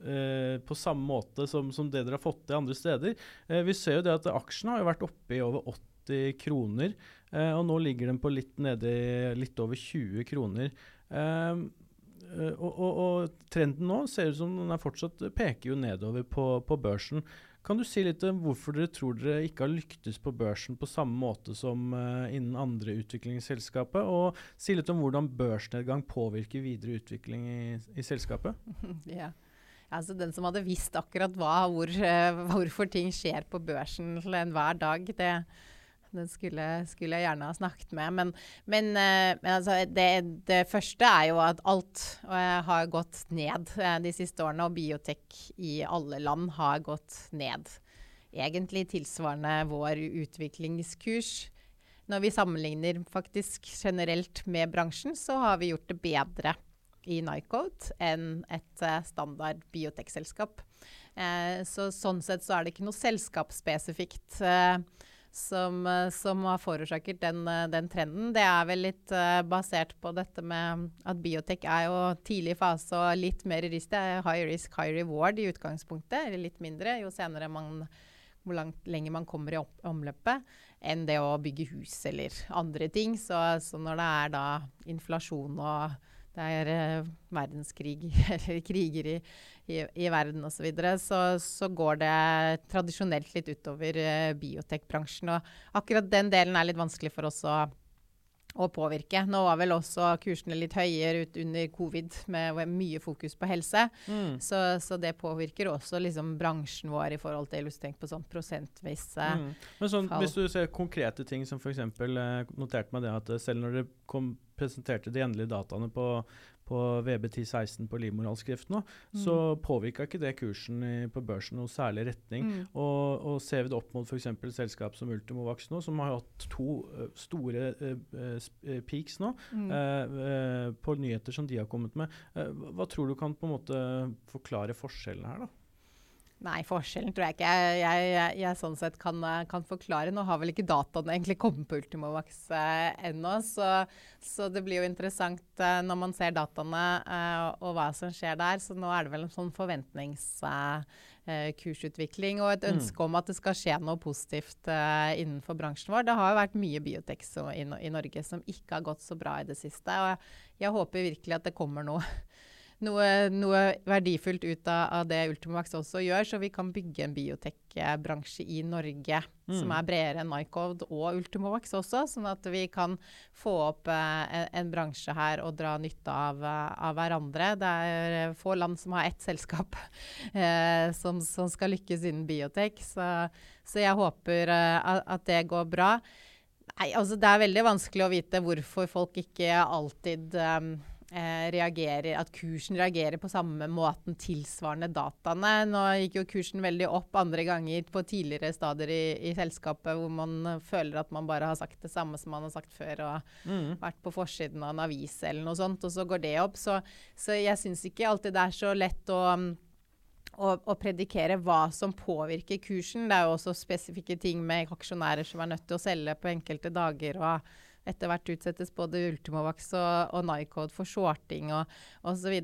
på samme måte som, som, det dere har fått til andre steder. vi ser jo det at aksjene har jo vært oppe i over 80 kroner. Uh, og nå ligger den på litt nedi litt over 20 kroner. Uh, og, og, og, trenden nå ser ut som den er fortsatt peker jo nedover på, på, børsen. Kan du si litt om hvorfor dere tror dere ikke har lyktes på børsen på samme måte som uh, innen andre utviklingsselskapet? Og si litt om hvordan børsnedgang påvirker videre utvikling i, i selskapet? ja. Altså Den som hadde visst akkurat hva, hvor, hvorfor ting skjer på børsen til enhver dag, det, den skulle, skulle, jeg gjerne ha snakket med. Men, men, uh, men altså, det, det, første er jo at alt har gått ned uh, de siste årene. Og biotek i alle land har gått ned. Egentlig tilsvarende vår utviklingskurs. Når vi sammenligner faktisk generelt med bransjen, så har vi gjort det bedre i Nycode enn et standard biotekselskap. så sånn sett så er det ikke noe selskapsspesifikt. Uh, som, eh, som har forårsaket den, eh, den, trenden. Det er vel litt uh, basert på dette med at biotek er jo tidlig fase og litt mer risk. Det er high risk, high reward i utgangspunktet, eller litt mindre jo senere man hvor langt lenger man kommer i omløpet, enn det å bygge hus eller andre ting. Så, så når det er da inflasjon og det er eh, verdenskrig eller kriger i, i, i verden osv., så, videre, så så går det tradisjonelt litt utover eh, biotekbransjen. Og akkurat den delen er litt vanskelig for oss å å påvirke. Nå var vel også kursene litt høyere ut under covid, med mye fokus på helse. Mm. Så, så, det påvirker også liksom bransjen vår i forhold til tenk på sånn prosentvise mm. Men sånn, Hvis du ser konkrete ting som f.eks. Eh, noterte meg det at eh, selv når dere presenterte de endelige dataene på på VB1016 på livmorhalskreft nå, mm. så påvirka ikke det kursen i, på børsen noe særlig retning. Mm. Og, og, ser vi det opp mot f.eks. selskap som Ultimovax nå, som har hatt to uh, store uh, peaks nå mm. uh, på nyheter som de har kommet med, hva tror du kan på en måte forklare forskjellene her, da? Nei, forskjellen tror jeg ikke jeg, jeg, jeg, jeg sånn sett kan, kan, forklare. Nå har vel ikke dataene egentlig kommet på Ultimovax eh, ennå, så, så, det blir jo interessant eh, når man ser dataene eh, og hva som skjer der. Så nå er det vel en sånn forventningskursutvikling eh, og et mm. ønske om at det skal skje noe positivt eh, innenfor bransjen vår. Det har jo vært mye biotek i, i, Norge som ikke har gått så bra i det siste. og jeg håper virkelig at det kommer noe noe, noe, verdifullt ut av, av, det Ultimovax også gjør, så vi kan bygge en biotekbransje i Norge mm. som er bredere enn Nycode og Ultimovax også, sånn at vi kan få opp eh, en, bransje her og dra nytte av, eh, av, hverandre. Det er eh, få land som har ett selskap eh, som, som, skal lykkes innen biotek, så, så jeg håper eh, at det går bra. Nei, altså Det er veldig vanskelig å vite hvorfor folk ikke alltid um, reagerer, at kursen reagerer på samme måten tilsvarende dataene. Nå gikk jo kursen veldig opp andre ganger på tidligere stadier i, i, selskapet, hvor man føler at man bare har sagt det samme som man har sagt før, og mm. vært på forsiden av en avis eller noe sånt, og så går det opp. Så, så jeg syns ikke alltid det er så lett å å, å, predikere hva som påvirker kursen. Det er jo også spesifikke ting med aksjonærer som er nødt til å selge på enkelte dager. og etter hvert utsettes både Ultimovax og, og Nycode for shorting og osv.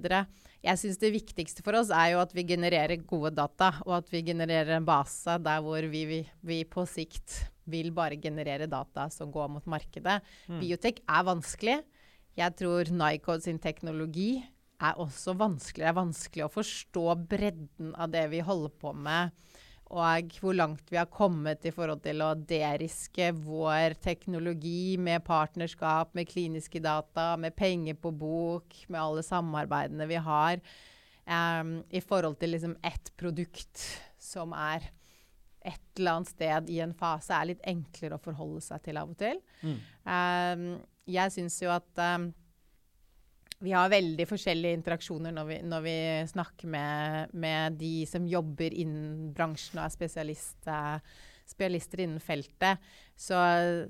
Jeg syns det viktigste for oss er jo at vi genererer gode data, og at vi genererer en base der hvor vi, vi, vi på sikt vil bare generere data som går mot markedet. Mm. Biotek er vanskelig. Jeg tror Nycode sin teknologi er også vanskelig. Det er vanskelig å forstå bredden av det vi holder på med og hvor langt vi har kommet i forhold til å deriske vår teknologi med partnerskap, med kliniske data, med penger på bok, med alle samarbeidene vi har, um, i forhold til liksom ett produkt som er et eller annet sted i en fase, er litt enklere å forholde seg til av og til. Mm. Um, jeg syns jo at um, vi har veldig forskjellige interaksjoner når vi, når vi snakker med, med, de som jobber innen bransjen og er spesialist, spesialister innen feltet. Så,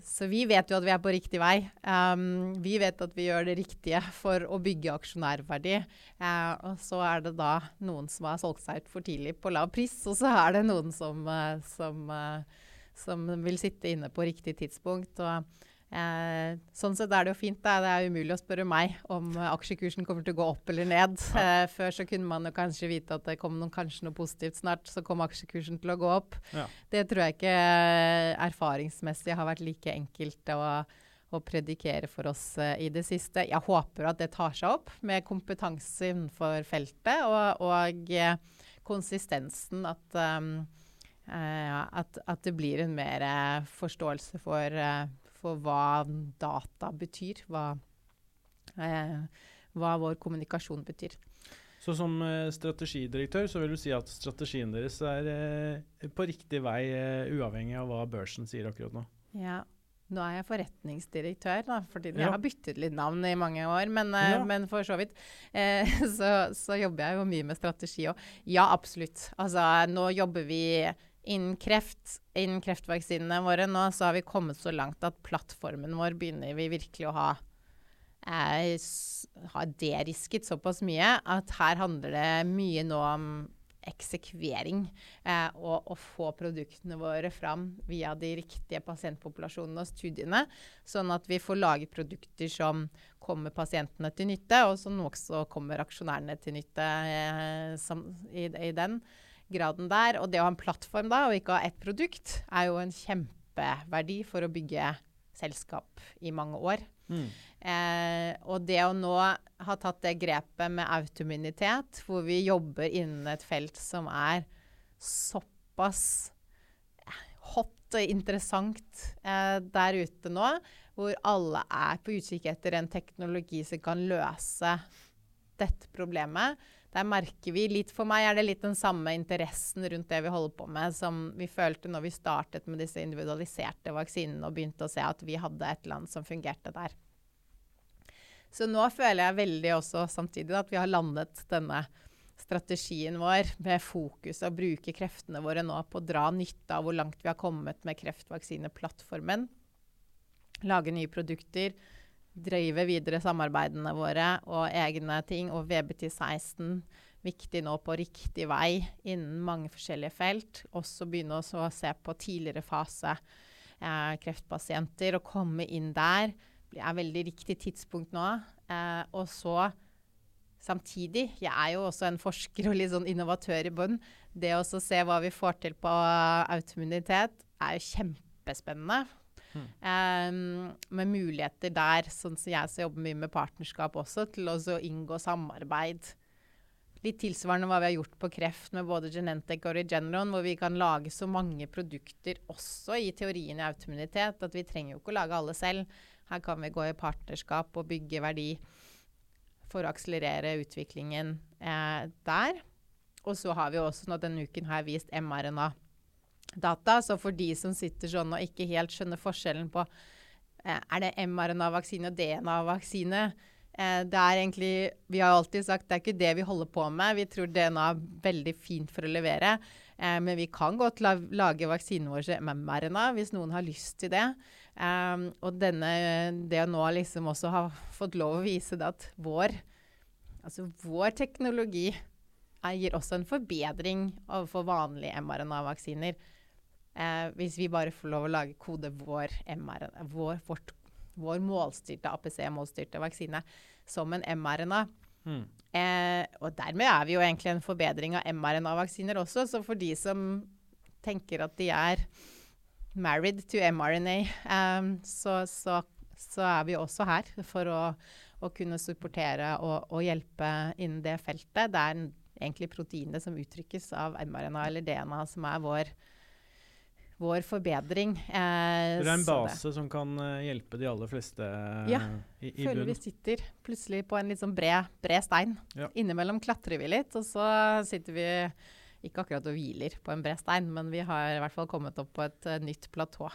så, vi vet jo at vi er på riktig vei. Um, vi vet at vi gjør det riktige for å bygge aksjonærverdi. Uh, og så er det da noen som har solgt seg ut for tidlig på lav pris, og så er det noen som, uh, som, uh, som vil sitte inne på riktig tidspunkt. og Eh, sånn sett er det jo fint. Da. Det er umulig å spørre meg om eh, aksjekursen kommer til å gå opp eller ned. Eh, før så kunne man jo kanskje vite at det kom noen, kanskje noe positivt snart, så kom aksjekursen til å gå opp. Ja. Det tror jeg ikke eh, erfaringsmessig har vært like enkelt å, å predikere for oss uh, i det siste. Jeg håper at det tar seg opp med kompetanse innenfor feltet og, og konsistensen. At, um, at, at, det blir en mer forståelse for for hva data betyr. Hva, eh, hva vår kommunikasjon betyr. Så som eh, strategidirektør så vil du si at strategien deres er eh, på riktig vei, eh, uavhengig av hva børsen sier akkurat nå? Ja. Nå er jeg forretningsdirektør, da, fordi ja. jeg har byttet litt navn i mange år. Men, eh, ja. men for så vidt eh, så, så, jobber jeg jo mye med strategi òg. Ja, absolutt. Altså, nå jobber vi Innen kreft, innen kreftvaksinene våre nå, så har vi kommet så langt at plattformen vår begynner vi virkelig å ha eh, har derisket såpass mye at her handler det mye nå om eksekvering eh, og å få produktene våre fram via de riktige pasientpopulasjonene og studiene, sånn at vi får laget produkter som kommer pasientene til nytte, og som også kommer aksjonærene til nytte eh, som, i, i, den graden der. Og det å ha en plattform da, og ikke ha ett produkt, er jo en kjempeverdi for å bygge selskap i mange år. Mm. Eh, og det å nå ha tatt det grepet med autoimmunitet, hvor vi jobber innen et felt som er såpass eh, hot og interessant eh, der ute nå, hvor alle er på utkikk etter en teknologi som kan løse dette problemet. Der merker vi litt For meg er det litt den samme interessen rundt det vi holder på med, som vi følte når vi startet med disse individualiserte vaksinene og begynte å se at vi hadde et land som fungerte der. Så nå føler jeg veldig også samtidig at vi har landet denne strategien vår med fokus og bruke kreftene våre nå på å dra nytte av hvor langt vi har kommet med kreftvaksineplattformen. Lage nye produkter drive videre samarbeidene våre og egne ting. Og VBT16 viktig nå på riktig vei innen mange forskjellige felt. Også begynne å se på tidligere fase eh, kreftpasienter og komme inn der. Det er veldig riktig tidspunkt nå. Eh, og så samtidig Jeg er jo også en forsker og litt sånn innovatør i bunn. Det å se hva vi får til på autoimmunitet, er jo kjempespennende. Um, med muligheter der, sånn som jeg som jobber mye med partnerskap også, til å inngå samarbeid. Litt tilsvarende hva vi har gjort på kreft med både Genentech og Regeneron, hvor vi kan lage så mange produkter også i teorien i autoimmunitet at vi trenger jo ikke å lage alle selv. Her kan vi gå i partnerskap og bygge verdi for å akselerere utviklingen eh, der. Og så har vi også nå denne uken her vist mRNA data. Så for de som sitter sånn og ikke helt skjønner forskjellen på eh, er det mRNA-vaksine og DNA-vaksine eh, det er egentlig, Vi har alltid sagt det er ikke det vi holder på med. Vi tror DNA er veldig fint for å levere. Eh, men vi kan godt la, lage vaksinen vår med mRNA hvis noen har lyst til det. Um, og denne, det å nå liksom også ha fått lov å vise det at vår, altså vår teknologi er, gir også en forbedring overfor vanlige mRNA-vaksiner. Eh, hvis vi bare får lov å lage kode vår, mRNA, vår, vårt, vår målstyrte APC-målstyrte vaksine som en mRNA. Mm. Eh, og dermed er vi jo egentlig en forbedring av mRNA-vaksiner også. Så for de som tenker at de er married to mRNA, eh, så, så, så, er vi også her for å, å kunne supportere og, og, hjelpe innen det feltet. Det er egentlig proteinet som uttrykkes av mRNA eller DNA som er vår vår forbedring. Eh, det er en base som kan uh, hjelpe de aller fleste eh, ja, i, i føler bunn. vi sitter plutselig på en litt sånn bred, bred stein. Ja. Innimellom klatrer vi litt, og så sitter vi ikke akkurat og hviler på en bred stein, men vi har i hvert fall kommet opp på et uh, nytt platå.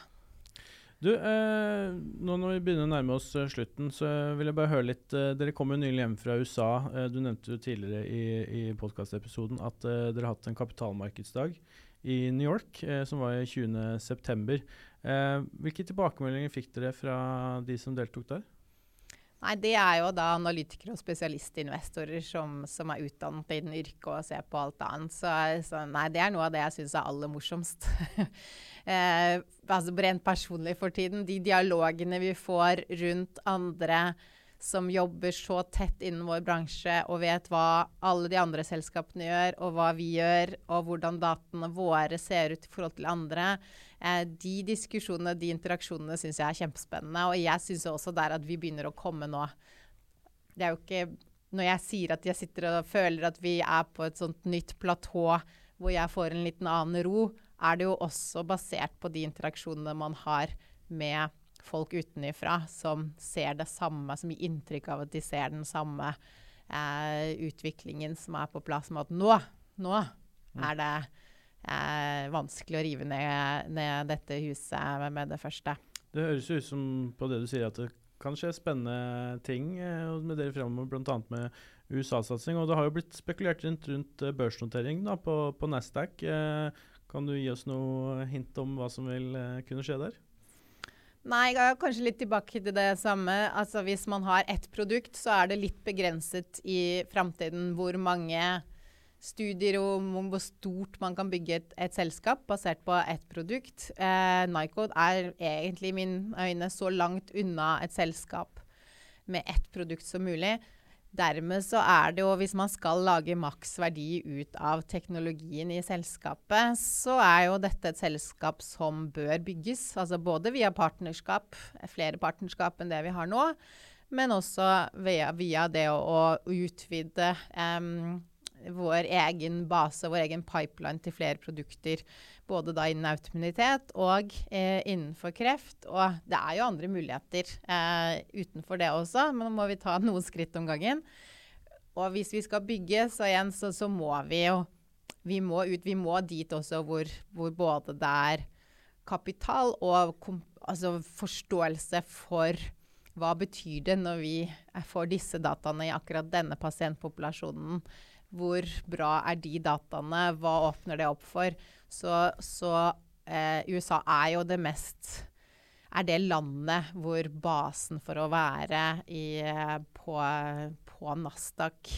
Du, eh, nå når vi begynner å nærme oss slutten, så vil jeg bare høre litt Dere kom jo nylig hjem fra USA. du nevnte jo tidligere i, i podkastepisoden at dere har hatt en kapitalmarkedsdag i New York, eh, som var i 20.9. Eh, hvilke tilbakemeldinger fikk dere fra de som deltok der? Nei, Det er jo da analytikere og spesialistinvestorer som, som er utdannet i den yrket og ser på alt annet. Så, så, nei, det er noe av det jeg syns er aller morsomst. eh, altså Rent personlig for tiden. De dialogene vi får rundt andre som jobber så tett innen vår bransje og vet hva alle de andre selskapene gjør, og hva vi gjør, og hvordan dataene våre ser ut i forhold til andre. Eh, de diskusjonene, de interaksjonene, syns jeg er kjempespennende. Og jeg syns også der at vi begynner å komme nå. Det er jo ikke Når jeg sier at jeg sitter og føler at vi er på et sånt nytt platå hvor jeg får en liten annen ro, er det jo også basert på de interaksjonene man har med folk utenifra som ser det samme, som gir inntrykk av at de ser den samme eh, utviklingen som er på plass. Med at nå, nå mm. er det eh, vanskelig å rive ned, ned, dette huset med det første. Det høres ut som på det du sier at det kan skje spennende ting eh, med dere fremover, bl.a. med USA-satsing. Og det har jo blitt spekulert rundt, rundt eh, børsnotering da, på, på Nasdaq. Eh, kan du gi oss noe hint om hva som vil eh, kunne skje der? Nei, jeg er kanskje litt tilbake til det samme. Altså Hvis man har ett produkt, så er det litt begrenset i framtiden hvor mange studier om, hvor stort man kan bygge et, et selskap basert på ett produkt. Eh, Nycode er egentlig i mine øyne så langt unna et selskap med ett produkt som mulig. Dermed så er det jo, hvis man skal lage maks verdi ut av teknologien i selskapet, så er jo dette et selskap som bør bygges. Altså både via partnerskap, flere partnerskap enn det vi har nå, men også via, via det å, å utvide um, vår egen base, vår egen pipeline til flere produkter. Både da innen autoimmunitet og eh, innenfor kreft. Og det er jo andre muligheter eh, utenfor det også, men nå må vi ta noen skritt om gangen. Og hvis vi skal bygge, så igjen, så, så må vi jo vi må ut, vi må dit også hvor, hvor både det er kapital og altså forståelse for hva betyr det når vi får disse dataene i akkurat denne pasientpopulasjonen hvor bra er de dataene? Hva åpner det opp for? Så, så eh, USA er jo det mest Er det landet hvor basen for å være i, eh, på, på Nasdaq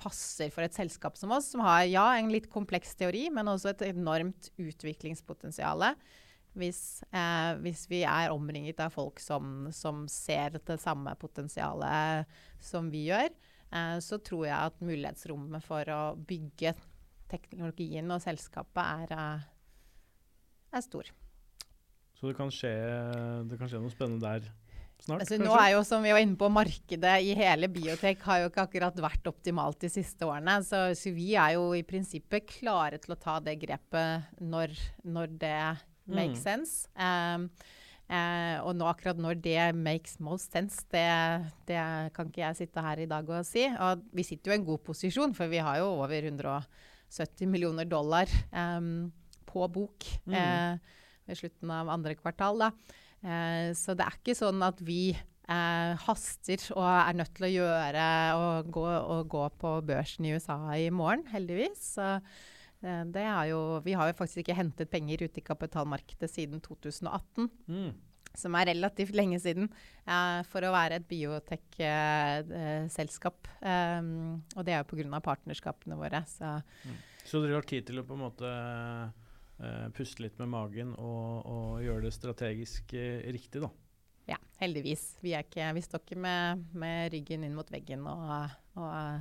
passer for et selskap som oss, som har ja, en litt kompleks teori, men også et enormt utviklingspotensial. Hvis, eh, hvis, vi er omringet av folk som, som ser det samme potensialet som vi gjør, Eh, så tror jeg at mulighetsrommet for å bygge teknologien og selskapet er, eh, er stor. Så det kan, skje, det kan skje noe spennende der snart? Altså, nå er jo, som vi var inne på, Markedet i hele biotek har jo ikke akkurat vært optimalt de siste årene. Så, så vi er jo i prinsippet klare til å ta det grepet når, når det makes mm. sense. Um, Eh, og nå akkurat når det makes most sense, det, det, kan ikke jeg sitte her i dag og si. Og vi sitter jo i en god posisjon, for vi har jo over 170 millioner dollar um, på bok mm. eh, ved slutten av andre kvartal. Eh, så det er ikke sånn at vi eh, haster og er nødt til å gjøre og gå, og gå på børsen i USA i morgen, heldigvis. Så Eh, det jo, vi har jo faktisk ikke hentet penger ute i kapitalmarkedet siden 2018. Mm. Som er relativt lenge siden, eh, for å være et biotek-selskap. Eh, um, og det er jo pga. partnerskapene våre. Så. Mm. så dere har tid til å på en måte eh, puste litt med magen og, og gjøre det strategisk uh, riktig, da? Ja, heldigvis. Vi, ikke, vi står ikke med, med, ryggen inn mot veggen og, og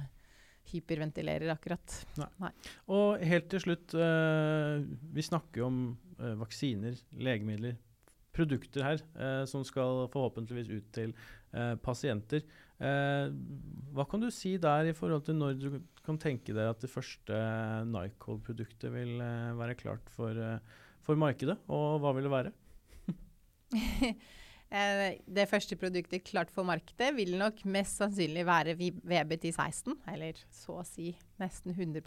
hyperventilerer akkurat. Nei. Nei. Og helt til slutt, uh, vi snakker jo om vaksiner, legemidler, produkter her eh, som skal forhåpentligvis ut til pasienter. hva kan du si der i forhold til når du kan tenke deg at det første Nycol-produktet vil være klart for, for markedet, og hva vil det være? Eh, det første produktet klart for markedet vil nok mest sannsynlig være VBT16, eller så å si nesten 100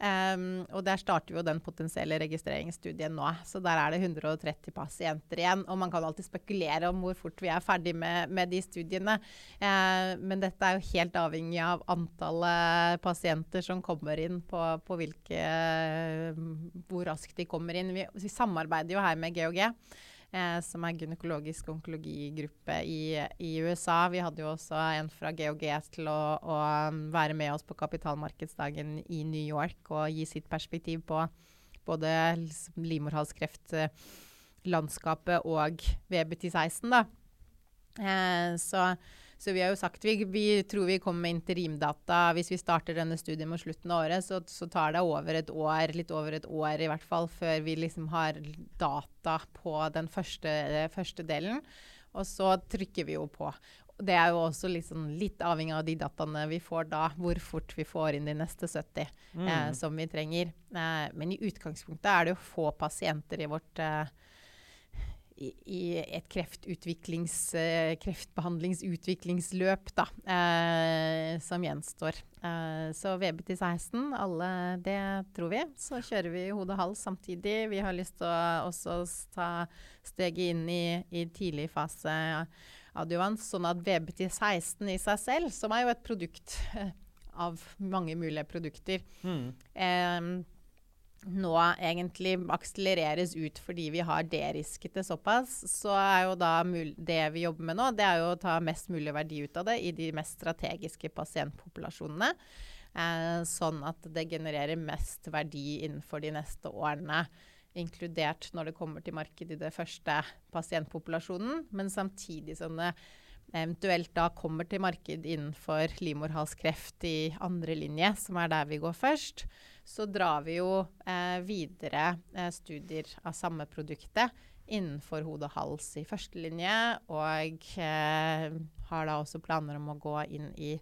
um, Og der starter jo den potensielle registreringsstudien nå. Så der er det 130 pasienter igjen. Og man kan alltid spekulere om hvor fort vi er ferdig med, med de studiene. Uh, men dette er jo helt avhengig av antallet pasienter som kommer inn, på, på hvilke, hvor raskt de kommer inn. Vi, vi samarbeider jo her med GHG eh, som er gynekologisk onkologigruppe i, i, USA. Vi hadde jo også en fra GOG til å, å, um, være med oss på kapitalmarkedsdagen i New York og gi sitt perspektiv på både livmorhalskreftlandskapet og VBT16. da. Eh, så så vi har jo sagt vi, vi tror vi kommer med interimdata hvis vi starter denne studien mot slutten av året. Så, så, tar det over et år, litt over et år i hvert fall, før vi liksom har data på den første, første delen. Og så trykker vi jo på. Det er jo også liksom litt avhengig av de dataene vi får da, hvor fort vi får inn de neste 70 mm. eh, som vi trenger. Eh, men i utgangspunktet er det jo få pasienter i vårt eh, i, et kreftutviklings, uh, kreftbehandlingsutviklingsløp da, eh, som gjenstår. Eh, så VBT16, alle det tror vi. Så kjører vi hode og hals samtidig. Vi har lyst til å også ta steget inn i, i tidlig fase adjuvans, sånn at VBT16 i seg selv, som er jo et produkt av mange mulige produkter, mm nå egentlig akselereres ut fordi vi har derisket det såpass, så er jo da det vi jobber med nå, det er jo å ta mest mulig verdi ut av det i de mest strategiske pasientpopulasjonene. eh, sånn at det genererer mest verdi innenfor de neste årene. Inkludert når det kommer til markedet i det første pasientpopulasjonen, men samtidig som det eventuelt da kommer til marked innenfor livmorhalskreft i andre linje, som er der vi går først, så drar vi jo eh, videre eh, studier av samme produktet innenfor hode og hals i førstelinje, og eh, har da også planer om å gå inn i,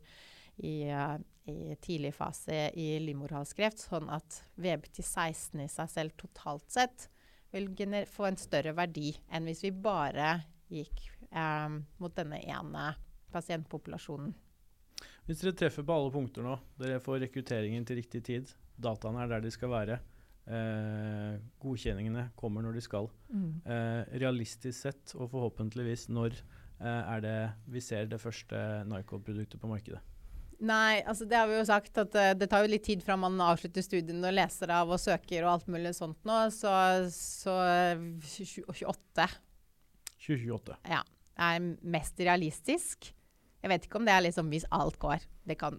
i, uh, i tidlig fase i livmorhalskreft, sånn at VBT16 i seg selv totalt sett vil få en større verdi enn hvis vi bare gikk eh, mot denne ene pasientpopulasjonen. Hvis dere treffer på alle punkter nå, dere får rekrutteringen til riktig tid, dataene er der de skal være, eh, godkjenningene kommer når de skal. Mm. Eh, realistisk sett, og forhåpentligvis når, eh, er det vi ser det første Nycod-produktet på markedet? Nei, altså det har vi jo sagt at uh, det tar jo litt tid fra man avslutter studiene og leser av og søker og alt mulig sånt nå, så, så 28. 2028. Ja. Er mest realistisk. Jeg vet ikke om det er liksom hvis alt går. Det kan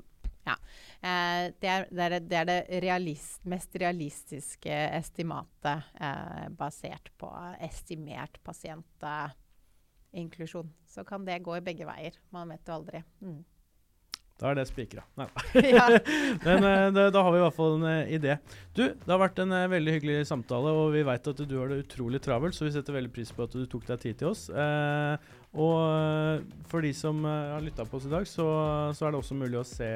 Ja. Eh, det, er, det, er, det, er, det realist, mest realistiske estimatet eh, basert på estimert pasientinklusjon. Så kan det gå i begge veier. Man vet jo aldri. Mm. Da er det spikra. Nei da. Men uh, da, da, har vi i hvert fall en uh, idé. Du, det har vært en uh, veldig hyggelig samtale, og vi veit at du har det utrolig travelt, så vi setter veldig pris på at du tok deg tid til oss. Og for de som har lytta på oss i dag, så, så, er det også mulig å se,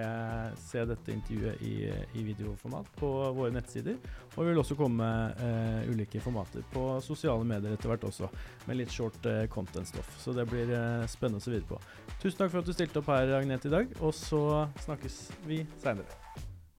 se dette intervjuet i, i, videoformat på våre nettsider. Og vi vil også komme med ulike formater på sosiale medier etter hvert også, med litt short content-stoff. Så det blir spennende å se videre på. Tusen takk for at du stilte opp her, Agnete, i dag. Og så snakkes vi seinere.